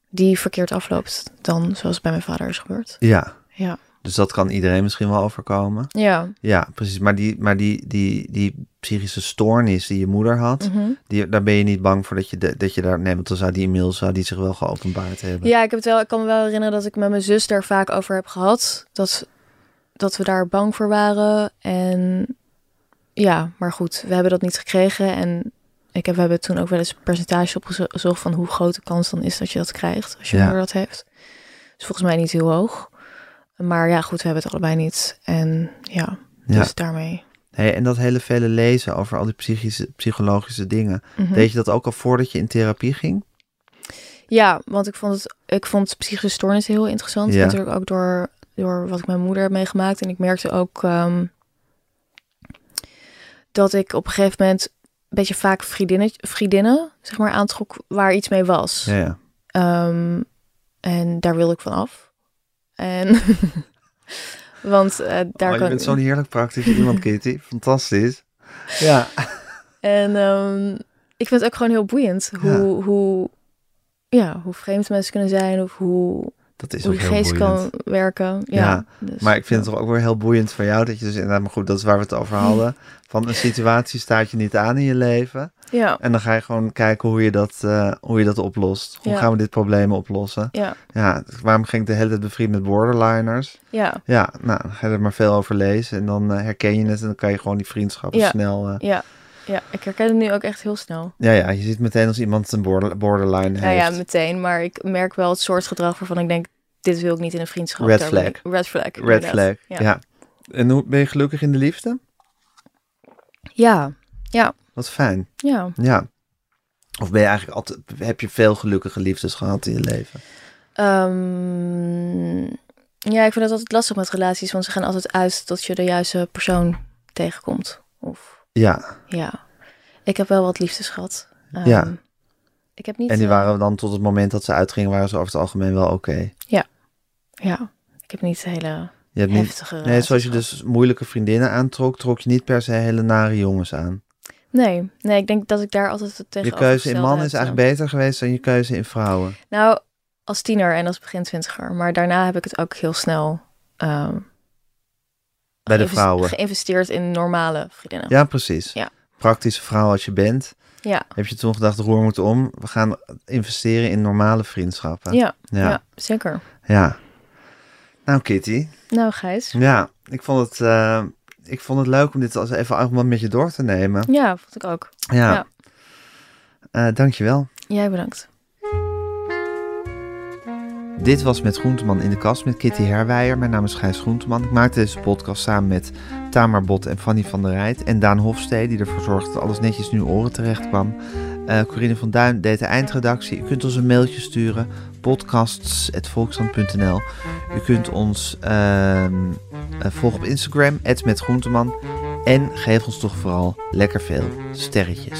Die verkeerd afloopt dan zoals bij mijn vader is gebeurd. ja. Ja. Dus dat kan iedereen misschien wel overkomen. Ja. Ja, precies. Maar die, maar die, die, die psychische stoornis die je moeder had, Mhm. die, daar ben je niet bang voor dat je, de, dat je daar... Nee, want dan zou die inmiddels zou die zich wel geopenbaard hebben. Ja, ik, heb het wel, ik kan me wel herinneren dat ik met mijn zus daar vaak over heb gehad. Dat, dat we daar bang voor waren. En ja, maar goed, we hebben dat niet gekregen. En ik heb, we hebben toen ook wel eens een percentage opgezocht van hoe groot de kans dan is dat je dat krijgt. Als je Ja. moeder dat heeft. Dus volgens mij niet heel hoog. Maar ja, goed, we hebben het allebei niet. En ja, Ja. dus daarmee. Hey, en dat hele vele lezen over al die psychische, psychologische dingen. Mhm. Deed je dat ook al voordat je in therapie ging? Ja, want ik vond het, ik vond psychische stoornissen heel interessant. Ja. Natuurlijk ook door, door wat ik mijn moeder heb meegemaakt. En ik merkte ook ehm, dat ik op een gegeven moment een beetje vaak vriendinnen, vriendinnen zeg maar, aantrok waar iets mee was. Ja, ja. Ehm, en daar wilde ik van af. En want eh, daar Oh, je kan bent zo'n heerlijk praktisch iemand, Kitty. Fantastisch. Ja. En ehm, ik vind het ook gewoon heel boeiend hoe, hoe, ja, hoe vreemd mensen kunnen zijn of hoe, Dat is hoe ook heel geest boeiend. kan werken. Ja, Ja, dus, Maar ik vind het toch ook weer heel boeiend van jou dat je dus inderdaad, maar goed, dat is waar we het over hadden. Van een situatie staat je niet aan in je leven. Ja, En dan ga je gewoon kijken hoe je dat, eh, hoe je dat oplost. Hoe Ja. gaan we dit probleem oplossen? ja, Ja, waarom ging ik de hele tijd bevriend met borderliners? ja, Ja, nou, dan ga je er maar veel over lezen. En dan eh, herken je het en dan kan je gewoon die vriendschappen Ja. snel... eh, ja. Ja, ik herken het nu ook echt heel snel. ja, ja, je ziet meteen als iemand een border, borderline Nou ja, heeft. meteen. Maar ik merk wel het soort gedrag waarvan ik denk, dit wil ik niet in een vriendschap. Red flag. ik- Red flag. Red inderdaad. flag, Ja. ja. En hoe ben je gelukkig in de liefde? Ja, ja, Wat fijn. ja. Ja. Of ben je eigenlijk altijd, heb je veel gelukkige liefdes gehad in je leven? Ehm, ja, ik vind het altijd lastig met relaties, want ze gaan altijd uit tot je de juiste persoon tegenkomt. Of Ja. ja, ik heb wel wat liefdes gehad. Ehm, Ja. Ik heb niet. En die eh, waren dan tot het moment dat ze uitgingen, waren ze over het algemeen wel oké. Ja, ik heb niet hele Je hebt niet, heftige. nee, relaties zoals je dus moeilijke vriendinnen aantrok, trok je niet per se hele nare jongens aan. Nee, nee, ik denk dat ik daar altijd het Je keuze in mannen is eigenlijk beter geweest dan je keuze in vrouwen. Nou, als tiener en als begin twintiger. Maar daarna heb ik het ook heel snel ehm, Bij de vrouwen. geïnvesteerd in normale vriendinnen. Ja, precies. Ja. Praktische vrouw als je bent, Ja, heb je toen gedacht, roer moet om. We gaan investeren in normale vriendschappen. ja, Ja. ja. zeker. Ja. Nou, Kitty. Nou, Gijs. Ja, ik vond het, eh, ik vond het leuk om dit als even allemaal met je door te nemen. Ja, vond ik ook. Ja. Ja. Eh, dankjewel. Jij bedankt. Dit was Met Groenteman in de kast met Kitty Herwijer. Mijn naam is Gijs Groenteman. Ik maakte deze podcast samen met Tamar Bot en Fanny van der Rijt. En Daan Hofstee, die ervoor zorgde dat alles netjes in uw oren terecht kwam. Eh, Corinne van Duin deed de eindredactie. U kunt ons een mailtje sturen. podcasts.volkshand.nl U kunt ons ehm, eh, volgen op Instagram, @metgroenteman. En geef ons toch vooral lekker veel sterretjes.